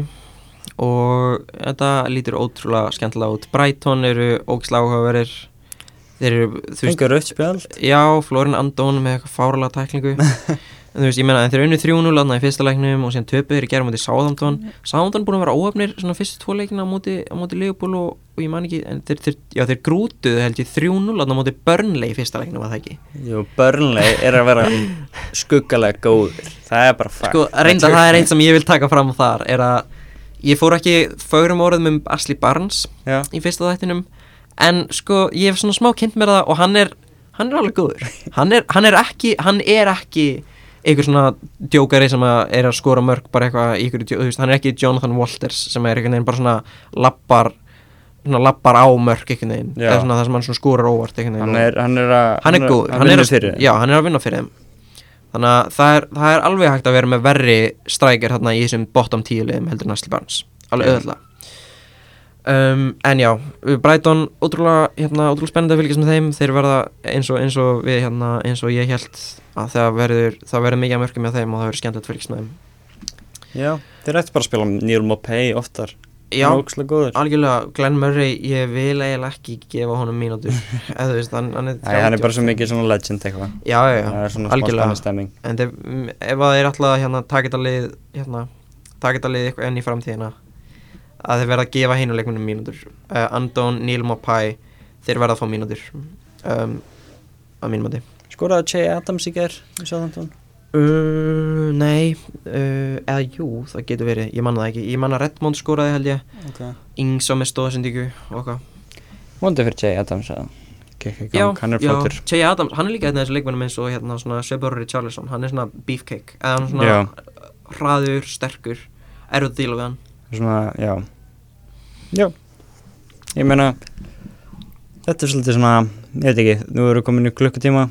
og þetta lítur ótrúlega skemmtilega út. Brighton eru ógislega áhugaverir þeir eru, þú veist, fengur rautt spjald? Já, Florin Andón með eitthvað fáralega tæklingu. En þú veist, ég meina, en þeir eru unni 3-0 þarna í fyrsta leiknum og síðan töpuð þeir á móti Sáðamtón Sáðamtón búin að vera óöfnir svona fyrstu tvo leikina á móti, á móti Leopold og, og ég man ekki, en þeir, þeir, já, þeir grútuðu held ég 3-0 þarna á móti Burnley í fyrsta leiknum, var það ekki? Jú, Burnley er að vera skuggalega góður. Það er bara fakt. Sko, reynda það er eitt sem ég vil taka fram þar er að ég fór ekki fögrum orðum um Ashley Barnes Já, í fyrsta þættinum en sko, ég hef svona smá kynnt mér það og hann er, hann er alveg góður. Hann er, hann er ekki, hann er ekki einhver svona djókari sem að er að skora mörg bara eitthvað í ykkur, þú veist, hann er ekki Jonathan Walters sem er einhvern veginn bara svona lappar, svona lappar á mörg einhvern veginn, Já. eða svona það sem hann svona skorar óvart einhvern veginn. hann er, hann er að hann er góður, hann er að, fyrir já, hann er að vinna fyrir þeim. Þannig að það er, það er alveg hægt að vera með verri strækir hérna í þessum bottom 10 liðum heldur en Asli Barnes, alveg Já. Um, en já Brighton, ótrúlega, hérna, ótrúlega spennandi að fylgjast með þeim, þeir verða eins og, eins og við, hérna, eins og ég held að það verður, það verður mikið að mörgum með þeim og það verður skemmtilegt að fylgjast með þeim. Já, þeir ætti bara að spila Neil Mopay oftar. Já, hann er ókslega góður. algjörlega Glenn Murray, ég vil eiginlega ekki gefa honum mínútur. Eða þú veist, hann, hann er hann er bara svo mikið svona legend eitthvað. Já, já, já, það er algjörlega. en ef, mm, ef að þeir alltaf hérna taka þetta lið hérna, taka þetta lið enn í framtíðina að þeir verða að gefa hinu leikmunum mínútur. Uh, Andón, Neil Mopai þeir verða að fá mínútur um, að mínum mati. Skoraði Che Adams í ger í Southampton uh, Nei, uh, eða jú, það getur verið ég manna það ekki, ég manna Redmond skoraði held ég. Okay. Ingsa með stóðsendíku og eitthvað vondi fyrir Che Adams að Já, hann er flottur. Che Adams, hann er líka einn af þessu leikmennum eins og hérna svona Sebor Richarlison, hann er svona beefcake eða hann svona Já. hraður, sterkur að díla við hann. Svona, já já, ég meina þetta er svolítið svona ég veit ekki, nú erum við komin í klukkutíma.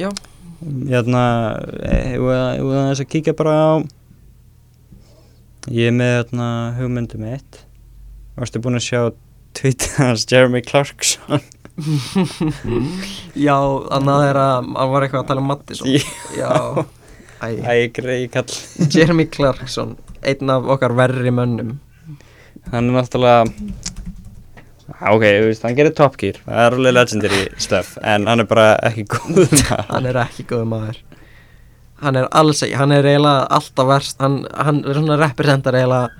Já. hérna ég vil aðeins að kíkja bara á ég er með hérna hugmyndum eitt varstu búin að sjá tweetið hans Jeremy Clarkson? Já, annað er að hann var eitthvað að tala um Mattisson Já. Já, æ, Æ, grei kall. Jeremy Clarkson einn af okkar verri mönnum hann er náttúrulega Á, ok, þú veist, hann gerir Top Gear. Það er alveg legendary stuff en hann er bara ekki góð maður. hann er ekki góð maður. Hann er alls ekki, hann er eiginlega alltaf verst hann, hann er svona representar eiginlega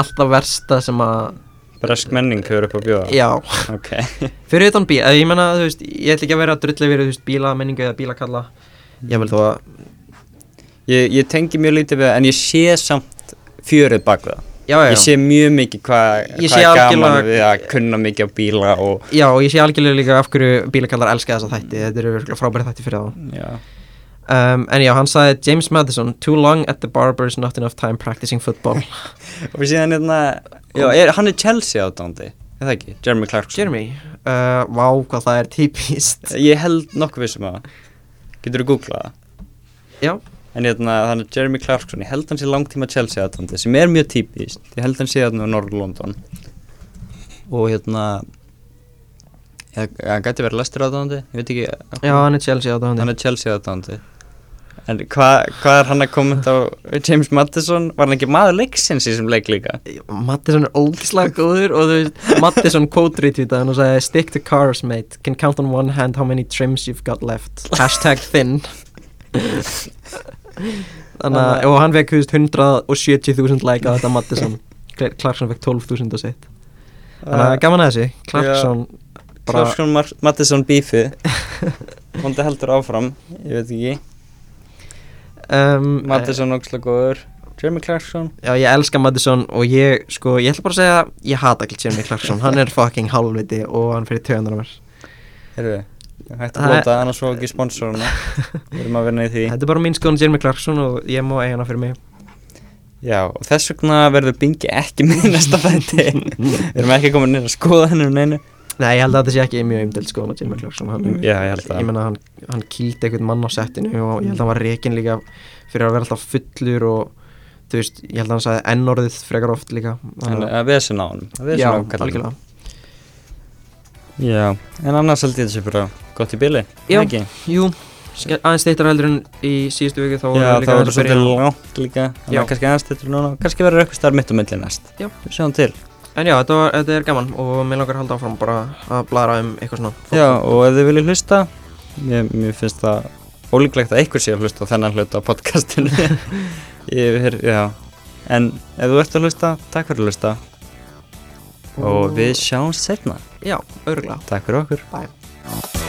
alltaf versta sem að bresk menning hefur upp að bjóða. Já, ok, fyrir utan bíl, eða ég menna þú veist, ég ætla ekki að vera að drulla yfir þú veist, bíla menningu eða bílakalla. Ég vil þó að, ég, ég tengi mjög lítið við það en ég sé samt fjörið bak við það já, já, ég sé mjög mikið hvað hva er gaman við að kunna mikið á bíla og já, og ég sé algjörlega líka af hverju bílakallar elska þessa þætti, þetta eru frábæri þætti fyrir þá. Um, en já, hann sagði James Madison too long at the barbers, not enough time practicing football. Og síðan hérna já, er, hann er Chelsea átándi er það ekki, Jeremy Clarkson. Jeremy, uh, vá hvað það er típist ég held nokkuð vissum að getur þú googlað það? Já, En hérna, þannig að Jeremy Clarkson, ég held hann sé langtíma Chelsea aðtandi sem er mjög típist, ég held hann sé þarna á Norður London. Og hérna hann gæti verið Leicester aðtandi, ég veit ekki já, hann er Chelsea á hann er Chelsea aðtandi en hvað hva er hann að kommenta á James Madison, var hann ekki maður leiksins í þessum leik líka? Mattisson er ógislega góður og þú veist Mattisson quote retweetaði hann og sagði stick to cars mate, can count on one hand how many trims you've got left. Hashtag thin þannig að og hann veist 170.000 like á þetta Mattisson Cla- Clarkson fekk 12.000 og sitt. Þannig að gaman að þessi Clarkson bara Clarkson Mar Madison bífið. Vondi heldur áfram, ég veit ekki. Um, Madison ógslega góður. Jeremy Clarkson. Já, ég elska Madison og ég, sko, ég ætla bara að segja ég hata ekki Jeremy Clarkson, hann er fucking hálfviti og hann fyrir töðunar á mér. Heyrðu, Það- blóta, annars svo ekki sponsoruna Við erum að vinna í því. Þetta er bara mín skoðan Jeremy Clarkson og ég má eiga hana fyrir mig. Já, og þess vegna verður Bingi ekki með í næsta fætti Við erum ekki komin inn að skoða henni um neinu. Nei, ég held að þetta sé ekki mjög umdelt skoðan Jeremy Clarkson hann, Já, ég held að Ég menna, hann, hann kýldi einhvern mann á settinu og ég held að hann var rekin líka fyrir að vera alltaf fullur og þú veist, ég held að hann sagði ennorðið frekar oft líka. Að- vesen á vesen Já, algjörlega. Já, en annars held ég þessi bara gott í bili Já. ekki? Jú, aðeins þeittar heldur en í síðustu viku þá Já, líka það byrja svolítið langt líka Þannig að kannski aðeins þetta núna. Kannski verður eitthvað starf mitt á milli næst. Já. Við sjáum til. En já, þetta, var, þetta er gaman og mér langar að halda áfram bara að bladra um eitthvað svona Já, og ef þið viljið hlusta Mér, mér finnst það ólíklegt að einhver sé að hlusta á þennan hluta á podcastinu. Ég, já. En ef þú ert að hlusta, takk fyrir að hlusta. Og við sjáumst setna Já, örgulega Takk fyrir okkur. Bye